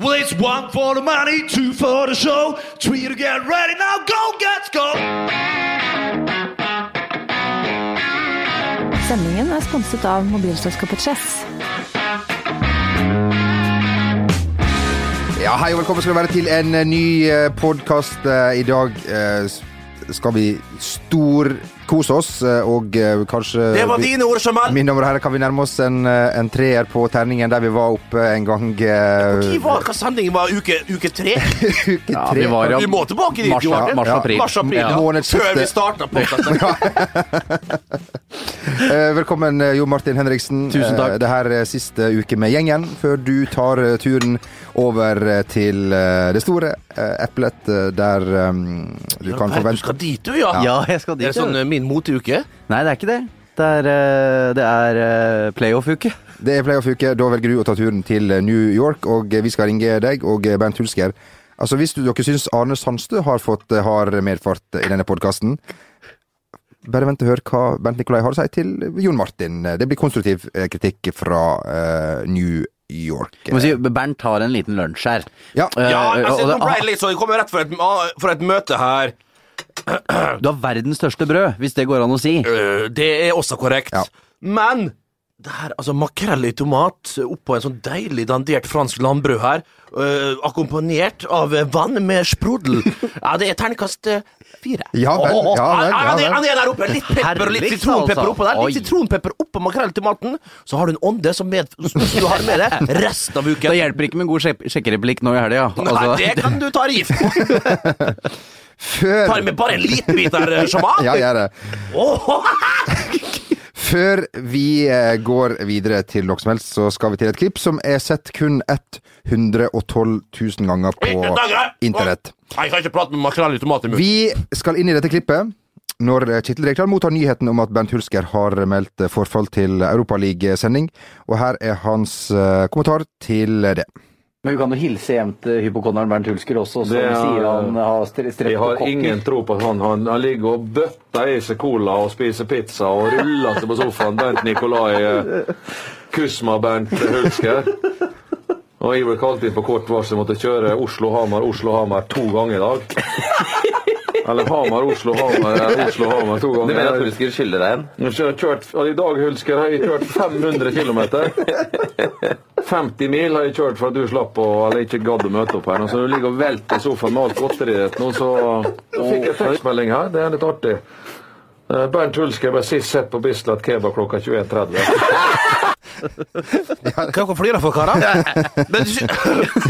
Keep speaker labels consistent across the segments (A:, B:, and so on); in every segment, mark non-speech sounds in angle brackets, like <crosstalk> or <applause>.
A: Well, it's one for the money, two for the show, three to get ready. Now go, get go!
B: Sendingen er sponset av mobilselskapet Chess.
C: Ja, hei og velkommen skal du være til en eh, ny podkast. I dag eh, skal vi storkose oss, eh, og eh, kanskje
A: Det var dine ord, Jamal.
C: Mine damer og herrer, kan vi nærme oss en, eh, en treer på terningen der vi var oppe en gang
A: Når var hva sendingen var? Uke, uke tre? <laughs>
C: uke
D: Ja,
C: tre.
D: vi var
A: Vi må tilbake dit.
D: Mars-april.
A: Mars-april,
D: Ja.
A: ja. Før vi starta <laughs> podkasten. <laughs>
C: Eh, Velkommen, Jo Martin Henriksen.
D: Tusen takk.
C: Det her er siste uke med gjengen, før du tar turen over til det store eplet, der du kan forvente Du
A: skal dit, du, ja?
D: Ja, jeg skal dit.
A: det er sånn
D: ja.
A: Min moteuke?
D: Nei, det er ikke det. Det er, eh, det er eh, playoff-uke.
C: Det er playoff-uke. Da velger du å ta turen til eh, New York, og vi skal ringe deg og Bernt Hulsker. Altså, Hvis du, dere syns Arne Sandstø har fått hard medfart i denne podkasten, bare vent og hør hva Bernt Nikolai har å si til Jon Martin. Det blir konstruktiv kritikk fra uh, New York.
D: Må si, Bernt har en liten lunsj her.
C: Ja.
D: uh,
A: Ja, altså,
D: og
A: nå ble
D: det,
A: det litt sånn Jeg kommer rett for et, for et møte her.
D: Du har verdens største brød, hvis det går an å si.
A: Øh, Det er også korrekt.
C: Ja.
A: Men det her, altså makrell i tomat oppå en sånn deilig dandert fransk landbrød her, øh, akkompagnert av vann med sprudel. <laughs> Ja, det er terningkast øh, fire.
C: Ja vel,
A: Åh, åh,
C: ja vel, ja
A: han, er,
C: vel.
A: han er der oppe. Litt pepper og litt
D: Herlig,
A: sitronpepper
D: altså.
A: oppå der. Litt sitronpepper oppå makrell i tomaten. Så har du en ånde som, med, som du har med deg resten av
D: Da
A: Det
D: hjelper ikke med en god sjek sjekkereplikk nå i helga.
A: Nei,
D: Altså,
A: det kan du ta gift på. <laughs> <laughs>
C: Før
A: Tar med bare en liten bit der, øh, <laughs>
C: Ja, gjør det. <laughs> Før vi eh, går videre til noe som helst, så skal vi til et klipp som er sett kun 112 000 ganger på internett.
A: Jeg kan ikke prate med makrell i tomat i munnen.
C: Vi skal inn i dette klippet når eh, Kittel Rekdal mottar nyheten om at Bernt Hulsker har meldt eh, forfall til Europaliga-sending. Og her er hans eh, kommentar til det.
D: Men vi kan jo hilse hjem til hypokonderen Bernt Hulsker også, som
E: er-
D: sier han har stre-
E: Jeg har ingen tro på han, han ligger og bøtter i seg cola og spiser pizza og ruller seg på sofaen. Bernt Nikolai eh, Kusma-Bernt Hulsker. Og jeg ble kalt inn på kort varsel måtte kjøre Oslo-Hamar, Oslo-Hamar to ganger i dag. Eller Hamar-Oslo-Hamar, Oslo-Hamar to ganger.
F: Du mener at Hulsker skylder deg en?
E: Jeg har kjørt, I dag Hulsker, har jeg kjørt 500 km. 50 mil har jeg kjørt for at du slapp å, eller ikke gadd å møte opp her. Så du ligger og velter i sofaen med alt godteriet ditt nå, så så fikk jeg tekstmelding her. Det er litt artig. Eh, Bernt Hulsker ble sist sett på Bislett kebab klokka 21.30.
A: Hva dere flirer for, karer? Men,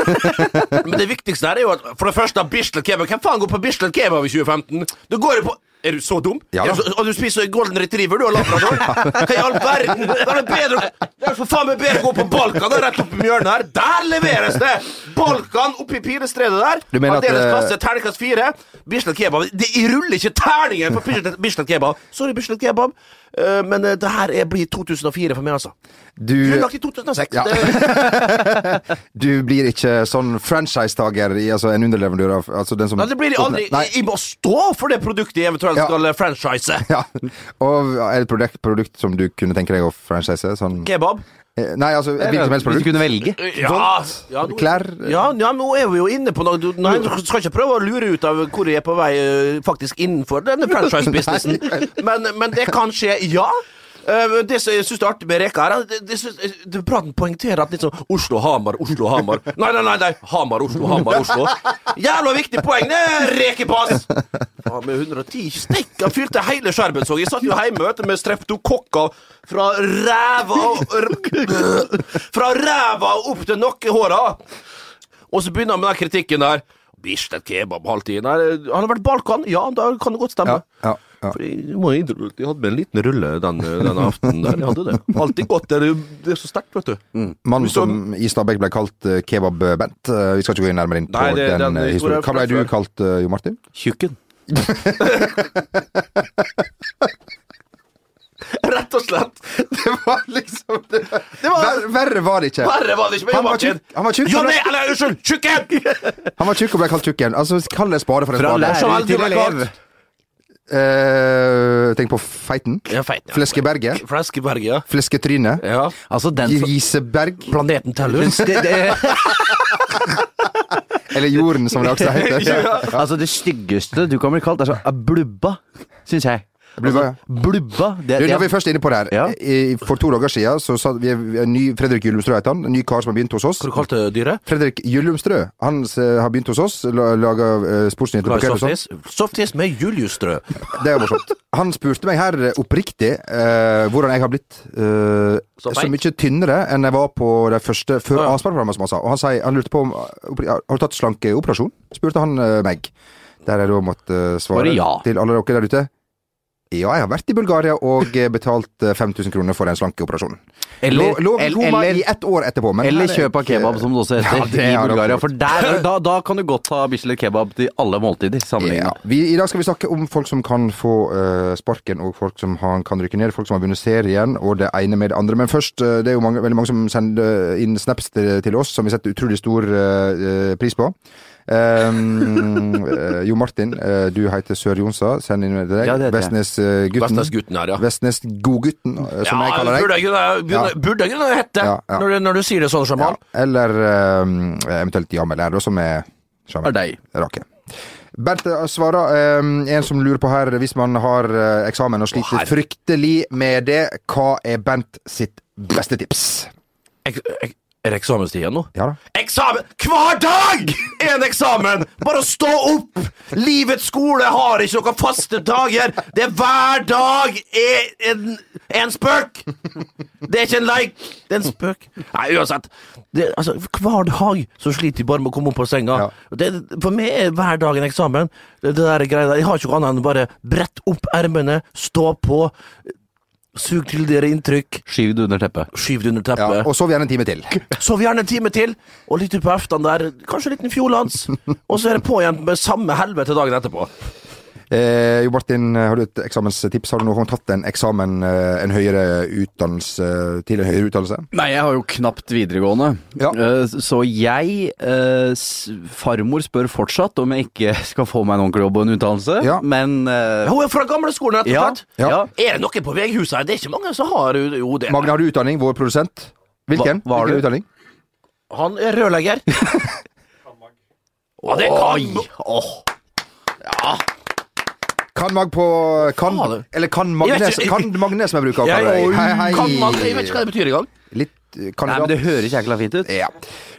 A: <laughs> men det viktigste her er jo at for det første Bislett kebab Hvem faen går på Bislett kebab i 2015? Du går jo på er du så dum?
C: Ja.
A: Du så- Og du spiser golden retriever, du har labrador? Hva i all verden? Det er bedre Det er for faen meg bedre å gå på Balkan, det er rett oppi hjørnet her. Der leveres det! Balkan oppi pilestredet der.
C: Du mener at,
A: Aldeles
C: eh,
A: klasse, terningkast fire. Bislett kebab Det ruller ikke terningen for Bislett- kebab. Sorry, Bislett kebab, eh, men eh, det her er, blir 2004 for meg, altså.
C: Du,
A: Grunnlagt i 2006.
C: Ja. <laughs> Du blir ikke sånn franchisetaker i altså en underleverandør av altså den som
A: Nei, det blir de aldri.
C: Nei.
A: Jeg må stå for det produktet jeg eventuelt
C: Ja.
A: skal eh, franchise. <laughs>
C: Ja. Og er det et produkt, produkt som du kunne tenke deg å franchise? Sånn,
A: Kebab.
C: Eh, nei, altså et hvilket som helst
D: Hvis du kunne velge.
A: Ja, ja, nå,
C: Klær?
A: ja, ja, nå er vi jo inne på noe. Du, nei, du skal ikke prøve å lure ut av hvor jeg er på vei eh, faktisk innenfor denne franchise-businessen. <laughs> Men, men det kan skje, ja. Eh, Det som jeg syns er artig med Reka, her, det, det, synes- det Praten poengterer at litt sånn Oslo-Hamar, Oslo-Hamar Nei, nei, nei, nei. Hamar, Oslo, Hamar, Oslo. Jævla viktig poeng, det, rekepass! Faen, med 110 stikk. Han fylte hele skjermen, så jeg satt jo hjemme vet med streptokokker fra ræva Fra ræva opp til nakkehåra. Og så begynner han med den kritikken der. Bislett kebab halvtiden Nei, han har vært Balkan. Ja, da kan det godt stemme.
C: Ja, ja, ja.
A: For jeg må innrømme at jeg hadde med en liten rulle den, den aftenen der. Jeg hadde det. Alltid godt. Det er, det er så sterkt, vet du.
C: Mannen som i Stabæk ble kalt eh, Kebab-Bent. Eh, Vi skal ikke gå inn nærmere inn på
A: Nei, det-
C: den,
A: den
C: eh,
A: historien.
C: Hva ble du kalt, eh, Jo Martin?
D: Tjukken. <laughs>
A: Rett og slett.
C: Det var liksom det,
A: var-
C: Ver, Verre var det ikke.
A: Verre var det ikke
C: Han var tjukk- han var tjukk,
A: Ja, nei, eller unnskyld, tjukken!
C: Han var tjukk og ble kalt tjukken. Altså, kall det spade for en
D: Fra
C: spade.
D: lærer
A: Som aldri
D: til elev.
C: Eh, tenk på feiten.
A: Ja, feiten Ja.
C: Fleskeberget.
A: Fleskeberget, ja.
C: Flesketryne.
A: ja.
D: Altså, den
C: Griseberg.
A: Planeten Tellus. <laughs>
D: det, det,
C: Eller jorden, som det også heter. <laughs>
D: Altså, det styggeste du kan bli kalt, er så blubba, syns jeg.
C: Blubba, ja.
D: Blubba det,
C: Du, når vi er først inne på det her,
D: Ja.
C: i, for to dager siden så sa vi er en ny Fredrik Gyllumstrø heter han, en ny kar som har begynt hos oss.
A: Hva kalte du dyret?
C: Fredrik Gyllumstrø han eh, har begynt hos oss, la- laga uh, sportsnyheter på kveld og sånn.
A: Softis? Med Julius-strø. <laughs>
C: Det er morsomt. Han spurte meg her eh, oppriktig uh, hvordan jeg har blitt uh,
A: Så
C: så, mye tynnere enn jeg var på det første før
A: Ja.
C: avsparkprogrammet, som han sa. Og han, sier, han lurte på om Har du tatt slankeoperasjon? spurte han eh, meg. Der jeg da måtte eh, svare
D: ja.
C: til alle dere der ute. Ja, jeg har vært i Bulgaria og eh, betalt eh, 5000 kroner for en slankeoperasjon.
D: Eller-
C: Lå- i
D: eller-
C: koma i ett år etterpå.
D: Eller
C: er
D: kjøp av kebab, som det også heter
C: Ja,
D: i Bulgaria. For der, da, da kan du godt ha Bislett kebab til alle måltider.
C: Ja. Vi, I dag skal vi snakke om folk som kan få uh, sparken, og folk som har, kan rykke ned. Folk som har vunnet serien, og det ene med det andre. Men først, eh, det er jo mange, veldig mange som sender inn snaps til, til oss, som vi setter utrolig stor uh, pris på. Um, <laughs> jo Martin, eh, du heter Sør Jonsa. Send inn til deg.
D: Ja,
C: Vestnesgutten.
A: Vestnes-gutten. Her, ja.
C: Vestnes-godgutten, eh, som jeg kaller
A: burde
C: deg.
A: burde- burde kunne hete
C: Ja, ja.
A: Når, du, når du sier det sånn,
C: Ja,
A: Jamal.
C: eller um, eventuelt Jamel her, som er
D: Er deg.
C: Rake. Bernt svarer, um, en som lurer på her, hvis man har eksamen og sliter fryktelig med det, hva er Bernt sitt beste tips?
A: Ek, ek, er det eksamenstid igjen nå?
C: Ja da.
A: Eksamen! Hver dag er en eksamen! Bare å stå opp! Livets skole har ikke noen faste dager. Det er hver dag er en, en spøk! Det er ikke en leik, det er en spøk. Nei, uansett. Det, altså, hver dag så sliter de bare med å komme opp på senga.
C: Ja.
A: Det, for meg er hver dag en eksamen. Det, det der greia. Jeg har ikke noe annet enn å bare brette opp ermene, stå på, sug til dere inntrykk,
D: Skyv det under teppet.
A: skyv det under
C: Ja,
A: teppet.
C: og sov gjerne en time til. <laughs>
A: Sov gjerne en time til, og litt utpå aftan der, kanskje en liten fjordlands, og så er det på igjen med samme helvete dagen etterpå.
C: Eh, jo Martin, har du et eksamenstips? Har du noen gang tatt en eksamen, eh, en høyere utdannelse, til en høyere utdannelse?
D: Nei, jeg har jo knapt videregående.
C: Ja.
D: Eh, Så jeg eh, Farmor spør fortsatt om jeg ikke <laughs> skal få meg en ordentlig jobb og en utdannelse,
C: Ja.
D: men eh,
A: Ja, Hun er fra gamleskolen, rett og
D: Ja,
A: slett.
C: Ja.
D: ja.
A: Er det noe på veghuset her? Det er ikke mange som har jo det.
C: Magne, har du utdanning? Vår produsent? Hvilken?
D: Hva- hva
C: Hvilken utdanning?
A: Han er rørlegger. <laughs> Ja, det kan Åh.
C: Kan Mag på Kan, eller kan Magnes, kan Magnes, som jeg bruker å kalle det. Hei, hei.
A: Kan man, jeg vet ikke hva det betyr engang.
C: Litt eh,
D: Nei, men det høres jækla fint ut.
C: Ja.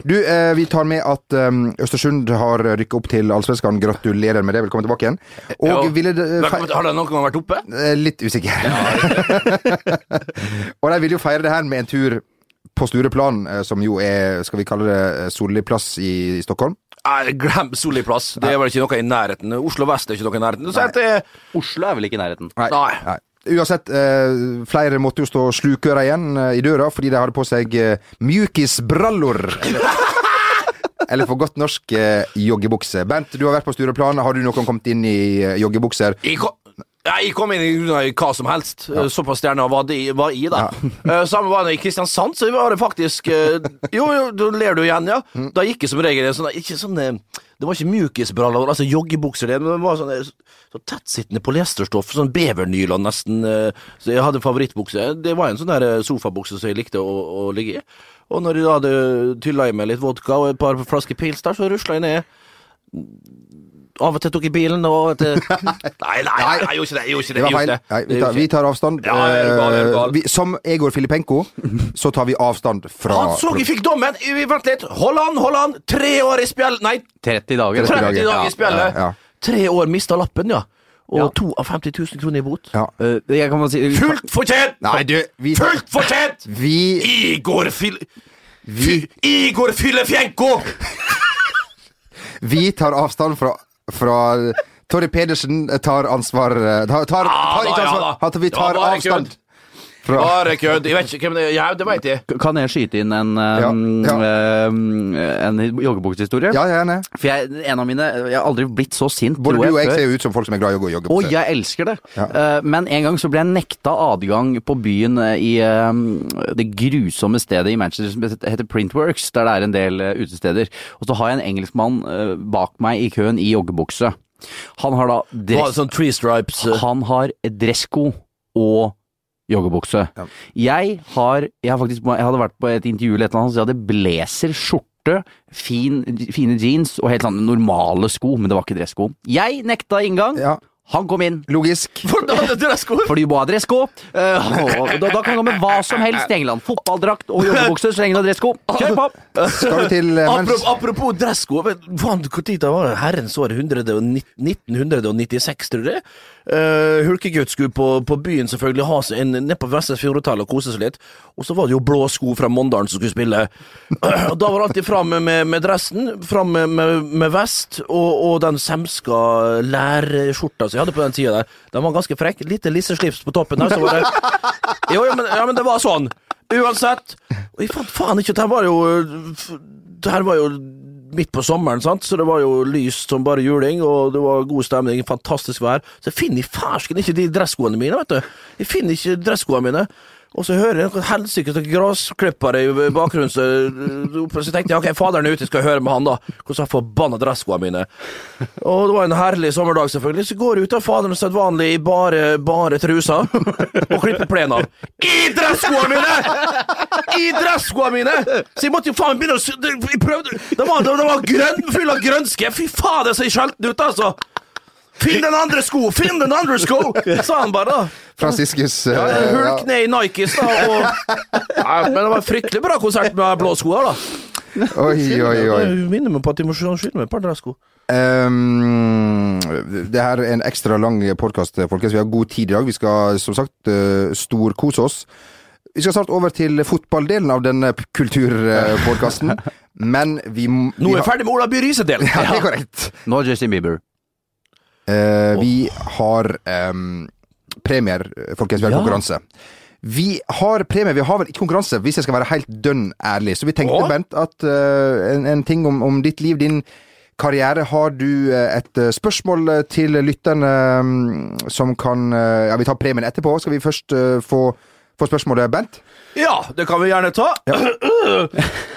C: Du, eh, vi tar med at um, Østersund har rykket opp til Allsvenskan. Gratulerer med det. Velkommen tilbake igjen. Og
A: Ja.
C: ville det, Velkommen,
A: Har det noen gang vært oppe?
C: eh, Litt usikker. <laughs> og de vil jo feire det her med en tur på Stureplan, eh, som jo er, skal vi kalle det, eh, solid plass i, i Stockholm.
A: Nei, Glem Solli plass. Det er vel ikke noe i nærheten. Oslo vest er ikke noe i nærheten. Så at det,
D: Oslo er vel ikke i nærheten.
A: Nei.
C: Uansett, eh, flere måtte jo stå slukøra igjen eh, i døra fordi de hadde på seg eh, mjukisbrallor. <laughs> Eller for godt norsk eh, joggebukse. Bent, du har vært på Stureplan. Har du noen kommet inn i eh, joggebukser?
A: Jeg kom, Nei, jeg kom inn i hva som helst. Såpass stjerne var, var i det. <laughs> Eh, Samme var det i Kristiansand, så var det faktisk eh, Jo, jo, da ler du igjen, ja. Da gikk jeg som regel sånn Ikke sånn eh, Det var ikke mjukisbriller, altså joggebukser, det, men det var sånn eh, så tettsittende polyesterstoff, sånn bevernylon nesten. eh, Så jeg hadde favorittbukse. Det var en sånn der eh, sofabukse som jeg likte å, å ligge i. Og når jeg da hadde tylla i meg litt vodka og et par flasker pils der, så rusla jeg ned. Av og til tok jeg bilen, og av og til <laughs> Nei, nei, nei, jeg gjorde ikke det. Jeg gjorde ikke
C: Det
A: det.
C: var feil. Nei, vi, tar, vi tar avstand.
A: Ja, det er gal, det er gal.
C: Eh, vi, som Egor Filipenko, så tar vi avstand fra
A: Han så jeg fikk dommen! Vi- Vent litt. Hold an, hold an! Tre år i spjell... Nei,
D: 30 dager.
C: 30
A: 30
C: dager.
A: dager i spjellet.
C: Ja, ja.
A: Tre år mista lappen, ja. Og
D: Ja.
A: 52 000 kroner i bot.
C: Ja.
D: Jeg kan bare si
A: Fullt fortjent!
C: Nei, du, vi,
A: Fullt fortjent!
C: vi,
A: Igor Fil...
C: vi,
A: Igor Fyllefjenko! <laughs>
C: vi tar avstand fra, fra Torry Pedersen tar ansvar Tar, Tar,
A: tar,
C: tar
A: da,
C: ikke ansvar. At vi tar avstand
A: Bare kødd. Jeg vet ikke hvem det er. Ja, det veit jeg.
D: Kan jeg skyte inn en, um,
C: Ja,
D: ja, en joggebuksehistorie?
C: Ja, gjerne.
D: For jeg, en av mine Jeg har aldri blitt så sint.
C: Både
D: tror
C: du og jeg ser jo ut som folk som er glad i å gå i joggebukse.
D: Og jeg elsker det.
C: Ja.
D: Eh, men en gang så ble jeg nekta adgang på byen eh, i eh, det grusomme stedet i Manchester som heter Printworks, der det er en del eh, utesteder. Og så har jeg en engelskmann eh, bak meg i køen i joggebukse. Han har da dress,
A: sånn Three Stripes
D: han har dressko og joggebukse.
C: Ja.
D: Jeg har jeg har faktisk jeg hadde vært på et intervju eller et eller annet, så jeg hadde blazer, skjorte, fin, fine jeans og helt sånne normale sko, men det var ikke dressko. Jeg nekta inngang.
C: Ja.
D: Han kom inn.
C: Logisk. <laughs>
A: For da hadde dressko! <laughs>
D: Fordi du må ha dressko. Eh, da, da kan du gå med hva som helst i England. Fotballdrakt og joggebukse så lenge du har dressko. Kjør på!
C: Skal vi til mens
A: Apropos, apropos dressko, Når det var det? Herrens år 100 og ni- 1996, tror jeg. Uh, Hulkegutt skulle på, på byen selvfølgelig ha seg en ned på Vestnes Fjordhotell og kose seg litt. Og så var det jo blå sko fra Mondalen som skulle spille. <clears throat> Og da var det alltid fram med, med, dressen, fram med, med, med vest og, og den semska lærskjorta som jeg hadde på den tida der. Den var ganske frekk. Lite lisseslips på toppen der, så var det <laughs> Jo, ja, men, ja, men det var sånn. Uansett. Og jeg fant faen ikke Dette var jo Det her var jo midt på sommeren, sant? så det var jo lyst som bare juling, og det var god stemning, fantastisk vær. Så jeg finner i fersken ikke de dresskoene mine, vet du. Jeg finner ikke dresskoene mine. Og så hører jeg noen helsike til grasklippere i bakgrunnen, så, så tenkte jeg ok, faderen er ute, skal jeg høre med han, da. Hvordan har forbanna dresskoene mine? Og det var en herlig sommerdag, selvfølgelig. Så går jeg ut av faderen sedvanlig i bare, bare trusa og klipper plenen. I dresskoene mine! I dresskoene mine! Så jeg måtte jo faen begynne å det- Jeg prøvde Det var, var grønn, full av grønske. Fy faen, det ser skjelten ut, altså! Finn den andre sko! Finn den andre sko! Sa han bare, da.
C: Franciscus eh,
A: Ja,
C: ja.
A: Hulk ned i Nikes, da. Og, ja, men det var en fryktelig bra konsert med blå sko da.
C: Oi, oi, oi.
A: Jeg minner meg på at de må skylde meg et par dressko.
C: Um, det her er en ekstra lang podkast, folkens. Vi har god tid i dag. Vi skal som sagt uh, storkose oss. Vi skal snart over til fotballdelen av denne kulturpodkasten. <laughs> Men vi m-
A: Nå er vi ferdig med Ola By-Riise-delen.
C: Ja, det er korrekt.
D: Nå Justin Bieber.
C: Eh, vi har eh, premier, folkens. Vi har
A: Ja.
C: konkurranse. Vi har premier, vi har vel ikke konkurranse, hvis jeg skal være helt dønn ærlig. Så vi tenkte,
A: Åh?
C: Bent, at uh, en, en ting om, om ditt liv, din karriere. Har du eh, et eh, spørsmål til lytterne um, som kan uh, Ja, vi tar premien etterpå. Skal vi først uh, få, få spørsmålet, Bent?
A: Ja, det kan vi gjerne ta. <clears throat>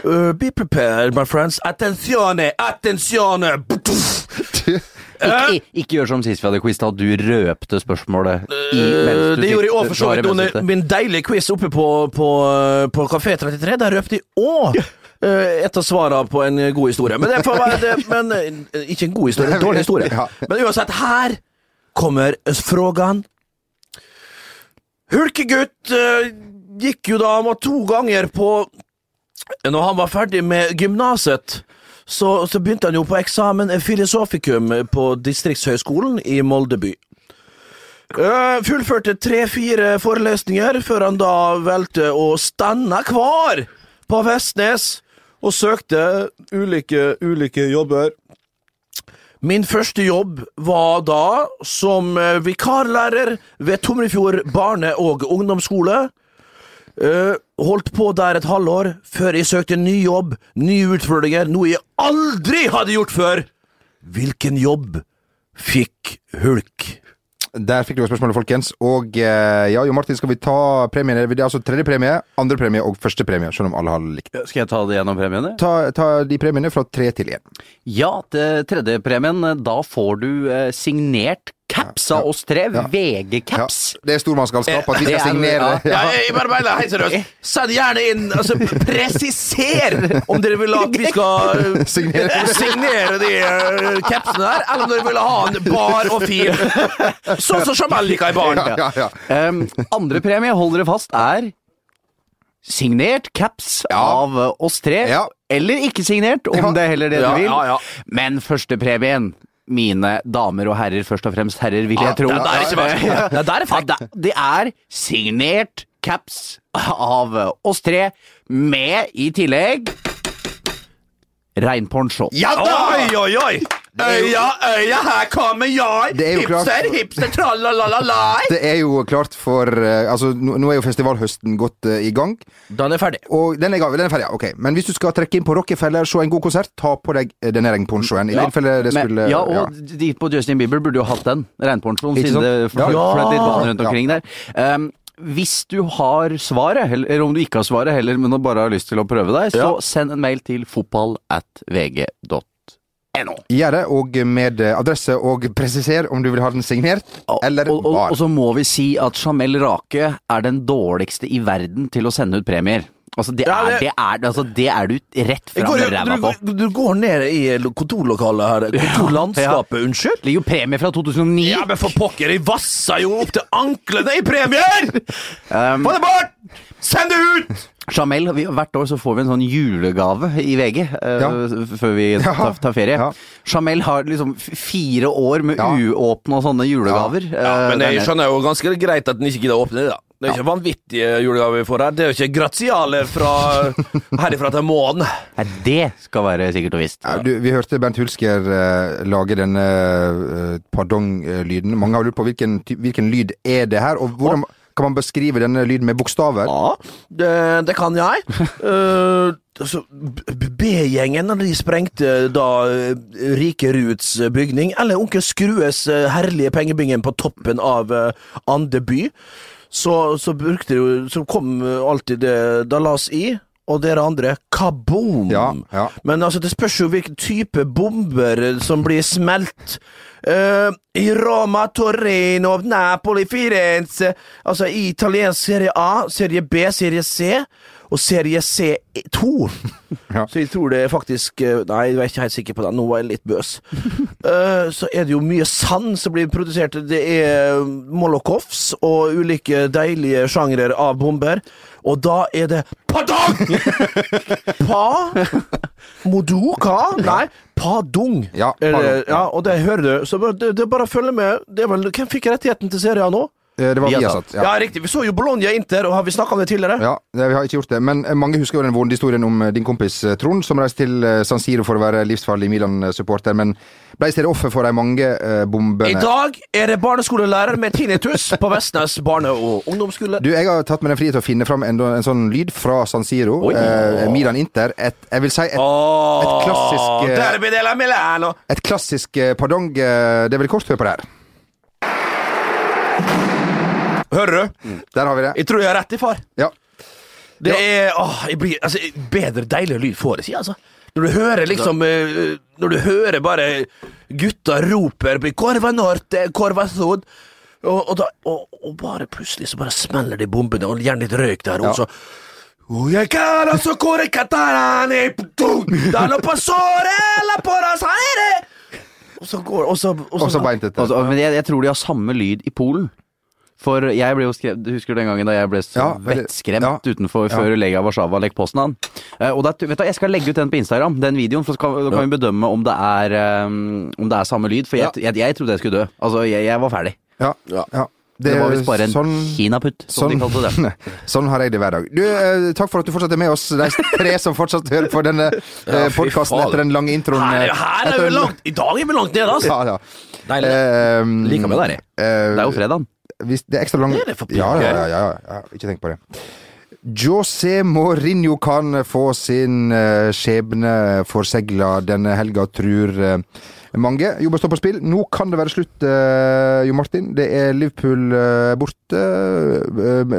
A: Uh, be prepared, my friends. Attenzione, attenzione! <laughs> <laughs>
D: Ikke, ikke gjør som sist vi hadde quiz, da du røpte spørsmålet. I, du
A: det gjorde jeg òg for så vidt under min deilige quiz oppe på, på, på Kafé 33. Der røpte jeg òg et av svarene på en god historie. Men, det får men eh, ikke en god historie, en dårlig historie. Men uansett, her kommer frågan. Hulkegutt eh, gikk jo da Han var to ganger på Når han var ferdig med gymnaset, så, så begynte han jo på eksamen filosofikum på Distriktshøgskolen i Molde by. Eh, fullførte tre-fire forelesninger før han da valgte å stanna kvar på Vestnes og søkte ulike, ulike jobber. Min første jobb var da som eh, vikarlærer ved Tomrefjord barne- og ungdomsskole. Eh, holdt på der et halvår før jeg søkte ny jobb, nye utfordringer, noe jeg aldri hadde gjort før. Hvilken jobb fikk Hulk?
C: Der fikk du spørsmålet, folkens. Og eh, ja, Jo Martin, skal vi ta premiene? Det er altså tredje premie, andre premie og første premie, selv om alle har likt.
D: Skal jeg ta det gjennom premiene?
C: Ta, ta de premiene fra tre til én.
D: Ja, det tredje premien, da får du eh, signert caps av oss tre.
C: Ja.
D: VG-caps.
C: Det er stormannsgalskap at vi skal
D: er-
C: signere.
A: Ja, jeg bare mener helt seriøst. Send gjerne inn altså, Presiser om dere vil at vi skal uh,
C: Signere.
A: signere de uh, capsene der, eller om dere vil ha en bar og fil. Sånn som Jamel liker i baren.
C: Ja, ja.
D: Um, andre premie, hold dere fast, er signert caps av eh, oss tre.
C: Ja.
D: Eller ikke signert, om
C: Ja.
D: det er heller det
A: Ja,
D: du vil.
A: ja, ja.
D: Men førstepremien mine damer og herrer, først og fremst herrer, vil jeg tro.
A: det der er ikke verst. Det er
D: det- Det er signert caps av oss tre, med i tillegg Reinponcho.
C: Ja da!
A: Oi, oi, oi! Øya, øya, her kommer jeg!
C: Det er jo klart.
A: Hipster, hipster, tralalalala! <laughs>
C: Det er jo klart for eh, Altså, nå er jo festivalhøsten godt eh, i gang.
A: Den er ferdig.
C: Og den er, den er ferdig, ja. Ok. Men hvis du skal trekke inn på Rockefeller, se en god konsert, ta på deg eh, denne regnponchoen. I
D: Ja,
C: tilfelle det skulle
D: ja, og de på Justin Bieber burde jo hatt den, regnponchoen, siden det fløt
C: Ja.
D: litt vann rundt
C: Ja.
D: omkring der. Um, hvis du har svaret, eller om du ikke har svaret heller, men bare har lyst til å prøve deg, så
A: Ja.
D: send en mail til fotball at vg.no.
C: Gjør det, og med eh, adresse, og presiser om du vil ha den signert, eller
D: og, og,
C: bar.
D: og så må vi si at Jamel Rake er den dårligste i verden til å sende ut premier. Altså, det,
A: Ja,
D: er,
A: det-
D: det, er, altså, det er du rett fram med ræva på.
A: du, du går ned i kontorlokalet her. Kontorlandskapet, unnskyld?
D: Det ligger jo premie fra 2009.
A: Ja, men for pokker, jeg vassa jo opp til anklene i premier!
D: Um,
A: Få det bort! Send det ut!
D: Jamel, vi, hvert år så får vi en sånn julegave i VG eh,
C: Ja.
D: før vi <laughs> tar, tar ferie.
C: Ja.
D: Jamel har liksom fire år med
C: Ja.
D: uåpna sånne julegaver.
A: Ja,
D: ja
A: men jeg skjønner jo ganske greit at den ikke gidder å åpne det, da. Det er jo ikke vanvittige julegaver vi får her. Det er jo ikke gratiale fra <laughs> herifra til månen.
D: Nei, det skal være sikkert og visst.
C: Ja, du, vi hørte Bent Hulsker uh, lage denne uh, pardong-lyden. Mange har lurt på hvilken, hvilken lyd er det her, og hvordan kan man beskrive denne lyden med bokstaver?
A: Ja, det, det kan jeg. <laughs> Eh, altså, B-gjengen de sprengte da eh, Rike Ruths bygning, eller Onkel Skrues eh, herlige pengebingen på toppen av Andeby, så, så brukte de Så kom alltid det Dallas i. Og dere andre kaboom!
C: Ja, ja.
A: Men altså, det spørs jo hvilken type bomber eh, som blir smelt. Uh, I Roma, Torino, Napoli, Firenze Altså i italiensk serie A, serie B, serie C og serie C2.
C: Ja.
A: Så jeg tror det er faktisk eh, Nei, jeg er ikke helt sikker på det. Nå var jeg litt bøs. uh, <laughs> så er det jo mye sand som blir produsert. Det er molokovs og ulike deilige sjangre av bomber. Og da er det padang! <laughs> Pa Moduka? Nei, padung.
C: Ja, padung, ja.
A: ja, og det hører du. Så det, det bare å følge med. Det er vel, hvem fikk rettigheten til serien nå?
C: Eh, Det var
D: Viasat.
A: Ja.
C: Ja.
A: riktig. Vi så jo Bologna-Inter, og har vi snakka om det tidligere?
C: Ja, det, vi har ikke gjort det. Men eh, mange husker jo den vonde historien om eh, din kompis Trond, som reiste til San Siro for å være livsfarlig Milan-supporter, men ble i stedet offer for de mange eh, bombene.
A: I dag er det barneskolelærer med tinnitus på Vestnes barne- og ungdomsskole.
C: Du, jeg har tatt meg den frihet til å finne fram en, en sånn lyd fra San Siro.
A: Oi.
C: Eh, Milan Inter. Et, jeg vil si et,
A: oh,
C: et klassisk, eh,
A: Derby della Milano.
C: et klassisk pardong. Det er vel kort hør på det her.
A: Hører du?
C: Der har vi det.
A: Jeg tror jeg har rett i far.
C: Ja.
A: Det er åh, jeg blir, altså, Bedre deilig lyd får jeg ikke, altså. Når du hører liksom eh, Når du hører bare gutta roper på 'Corva Norte', 'Corva Sud', og, og, da, og, og bare plutselig så bare smeller de bombene, og gjerne litt røyk der,
C: Ja.
A: og så Oh, jeg la. Og så går Og så, og
C: Og så beint etter.
D: Altså, men jeg, jeg tror de har samme lyd i Polen. For jeg ble jo skrevet, du husker den gangen da jeg ble så
C: Ja,
D: vettskremt
C: ja.
D: utenfor
C: Ja.
D: før Lega Warszawa Lech Poznan. Eh, og det, vet du, jeg skal legge ut den på Instagram, den videoen, for så kan, da kan vi bedømme om det er, um, om det er samme lyd. For jeg, jeg, jeg trodde jeg skulle dø. Altså, jeg, jeg var ferdig.
C: Ja.
A: Ja.
C: Ja.
D: Det, var visst bare en
C: sånn,
D: kinaputt, som de kalte det. <laughs>
C: sånn har jeg det hver dag. Du, eh, takk for at du fortsatt er med oss, de tre som fortsatt hører på denne <laughs> eh, podkasten etter den lange introen.
A: Her,
C: eh,
A: her er vi
C: den-
A: langt I dag er vi langt nede, altså.
C: Ja, ja.
A: Deilig.
C: Eh,
A: Liker med der, jeg.
C: eh,
D: Det er jo fredag.
C: hvis det er ekstra lang
A: Er det for
C: ja, ja, ja, ja, ja, ikke tenk på det. José Mourinho kan få sin eh, skjebne forsegla denne helga, tror eh, mange. Jobben står på spill. Nå kan det være slutt, eh, Jo Martin. Det er Liverpool borte.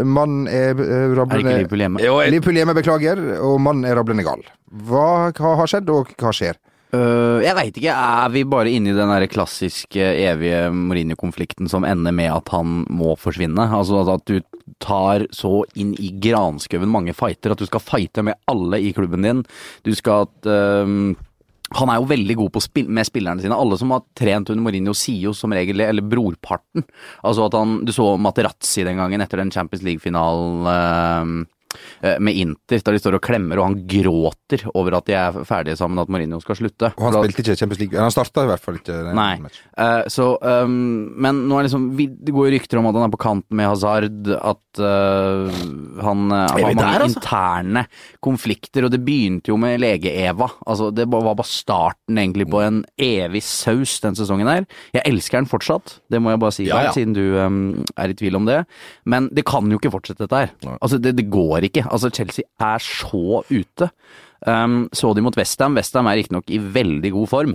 C: Mannen er rablende
D: Er ikke Liverpool hjemme?
C: Liverpool hjemme, beklager. Og mannen er rablende gal. Hva, hva har skjedd, og hva skjer?
D: Øh, jeg veit ikke. Er vi bare inne i den der klassiske evige Mourinho-konflikten som ender med at han må forsvinne? Altså at- du tar så inn i granskauen mange fighter at du skal fighte med alle i klubben din. Du skal at uh, han er jo veldig god på spill med spillerne sine. Alle som har trent under Mourinho, sier jo som regel det, eller brorparten. Altså at han Du så Materazzi den gangen etter den Champions League-finalen eh, med Inter, da de står og klemmer, og han gråter over at de er ferdige sammen, at Mourinho skal slutte.
C: Og han spilte ikke Champions League. Han starta i hvert fall ikke.
D: Nei. Eh, så, um, men nå er liksom Det går rykter om at han er på kanten med Hazard, at uh, han eh,
A: Er
D: har mange
A: der, altså?
D: interne konflikter, og det begynte jo med lege-Eva. Altså, det var var bare starten egentlig på en evig saus den sesongen her. Jeg elsker den fortsatt, det må jeg bare si,
A: Ja, ja.
D: siden du um, er i tvil om det. Men det kan jo ikke fortsette dette her. Altså, det, det går ikke. Altså, Chelsea er så ute. Um, så de mot Westham. Westham er riktignok i veldig god form.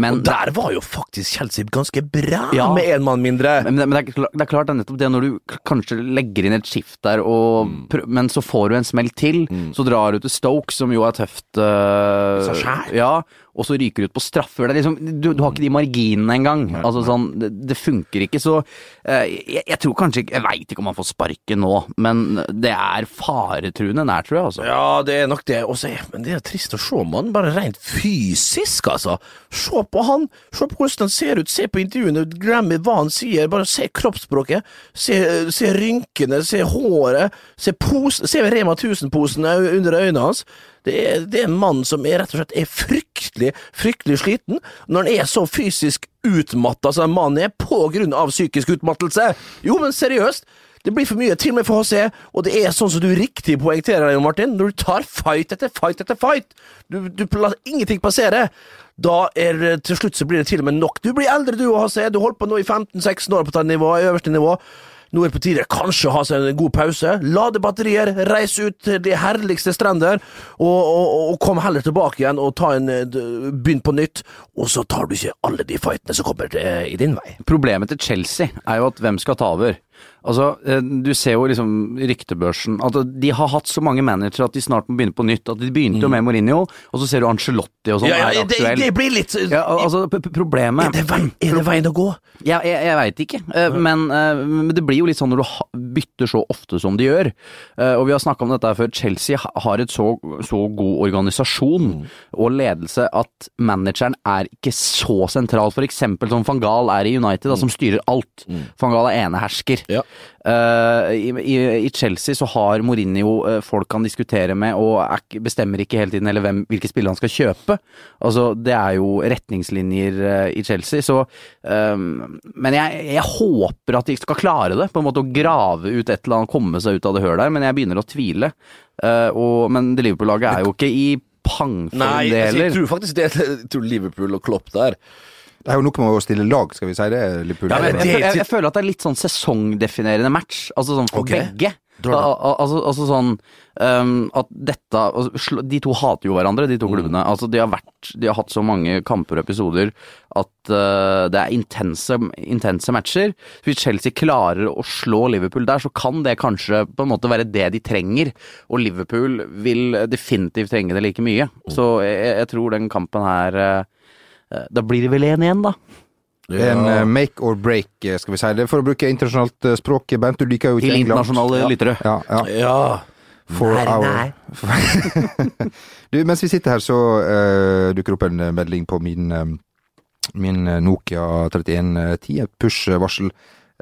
D: Men
A: og der var jo faktisk Chelsea ganske bra,
D: Ja.
A: med én mann mindre.
D: Men, men det, er, kla- det er klart det er nettopp det når du kanskje legger inn et skift der, og,
A: Mm.
D: prøv, men så får du en smell til. Så drar du til Stoke, som jo er tøft.
A: Uh,
D: ja, og så ryker du ut på straffer. Er liksom, du, du har ikke de marginene engang. Altså sånn, det, det funker ikke. Så uh, jeg, jeg tror kanskje Jeg veit ikke om han får sparken nå, men det er faretruende nær, tror jeg. altså.
A: Ja, det er nok det. Også, men det er trist å se, mann. Bare rent fysisk, altså. Se på han. Se på hvordan han ser ut. Se på intervjuene. Glem hva han sier. Bare se kroppsspråket. Se, se rynkene. Se håret. Se, se Rema 1000-posen under øynene hans. Det er, det er en mann som er rett og slett er fryktelig, fryktelig sliten. Når han er så fysisk utmatta som en mann er, på grunn av psykisk utmattelse. Jo, men seriøst. Det blir for mye, til og med for HC, og det er sånn som du riktig poengterer, Jon Martin. Når du tar fight etter fight etter fight, du, du lar ingenting passere. Da er til slutt så blir det til og med nok. Du blir eldre du HC, du holdt på nå i 15-16 år på dette nivået, øverste nivå. Nå er det på tide kanskje å ha seg en god pause, lade batterier, reise ut til de herligste strender, og, og, og komme heller tilbake igjen og ta en, begynn på nytt, og så tar du ikke alle de fightene som kommer til, i din vei.
D: Problemet til Chelsea er jo at hvem skal ta over? Altså, eh, Du ser jo liksom ryktebørsen at De har hatt så mange managere at de snart må begynne på nytt. At De begynte jo med Mourinho, og så ser du Angelotti og sånn
A: Mm. Ja, ja, det,
D: aktuell.
A: det blir litt
D: Ja, altså, problemet
A: er, det veien, er det veien å gå?
D: Ja, jeg, jeg veit ikke, eh, men, eh, men det blir jo litt sånn når du bytter så ofte som de gjør. Og vi har snakka om dette før. Chelsea har et så, så god organisasjon og ledelse at manageren er ikke så sentral. For eksempel som van Gaal er i United, da, som styrer alt. Van Gaal er enehersker.
A: Ja.
D: Uh, i, i, I Chelsea så har Mourinho uh, folk han diskuterer med, og er, bestemmer ikke hele tiden eller hvem, hvilke spillere han skal kjøpe. Altså, Det er jo retningslinjer uh, i Chelsea, så Men jeg, jeg håper at de skal klare det, på en måte å grave ut et eller annet, komme seg ut av det hølet der, men jeg begynner å tvile. Og, men det Liverpool-laget er jo ikke i pangform,
A: Nei,
D: heller.
A: Nei, jeg tror faktisk det jeg tror Liverpool og Klopp der.
C: Det er jo noe med å stille lag, skal vi si det, Liverpool.
D: Ja, men
A: det-
D: jeg, jeg, jeg føler at det er litt sånn sesongdefinerende match, altså sånn for
A: okay.
D: begge. Al altså, altså sånn um, at dette altså, De to hater jo hverandre, de to klubbene. Altså De har vært De har hatt så mange kamper og episoder at uh, det er intense, intense matcher. Hvis Chelsea klarer å slå Liverpool der, så kan det kanskje på en måte være det de trenger. Og Liverpool vil definitivt trenge det like mye. Så jeg, jeg tror den kampen her uh, Da blir det vel 1 igjen, da.
C: En eh, make or break, eh, skal vi si det. For å bruke internasjonalt eh, språk, Bent, du liker jo ikke
D: Til
C: England.
D: internasjonale
C: ja.
D: lyttere.
C: Ja, ja.
A: Ja.
C: For
A: Nei, nei. <laughs>
C: Du, mens vi sitter her, så uh, dukker opp en eh, melding på min, uh, min eh, Nokia 3110, et push-varsel.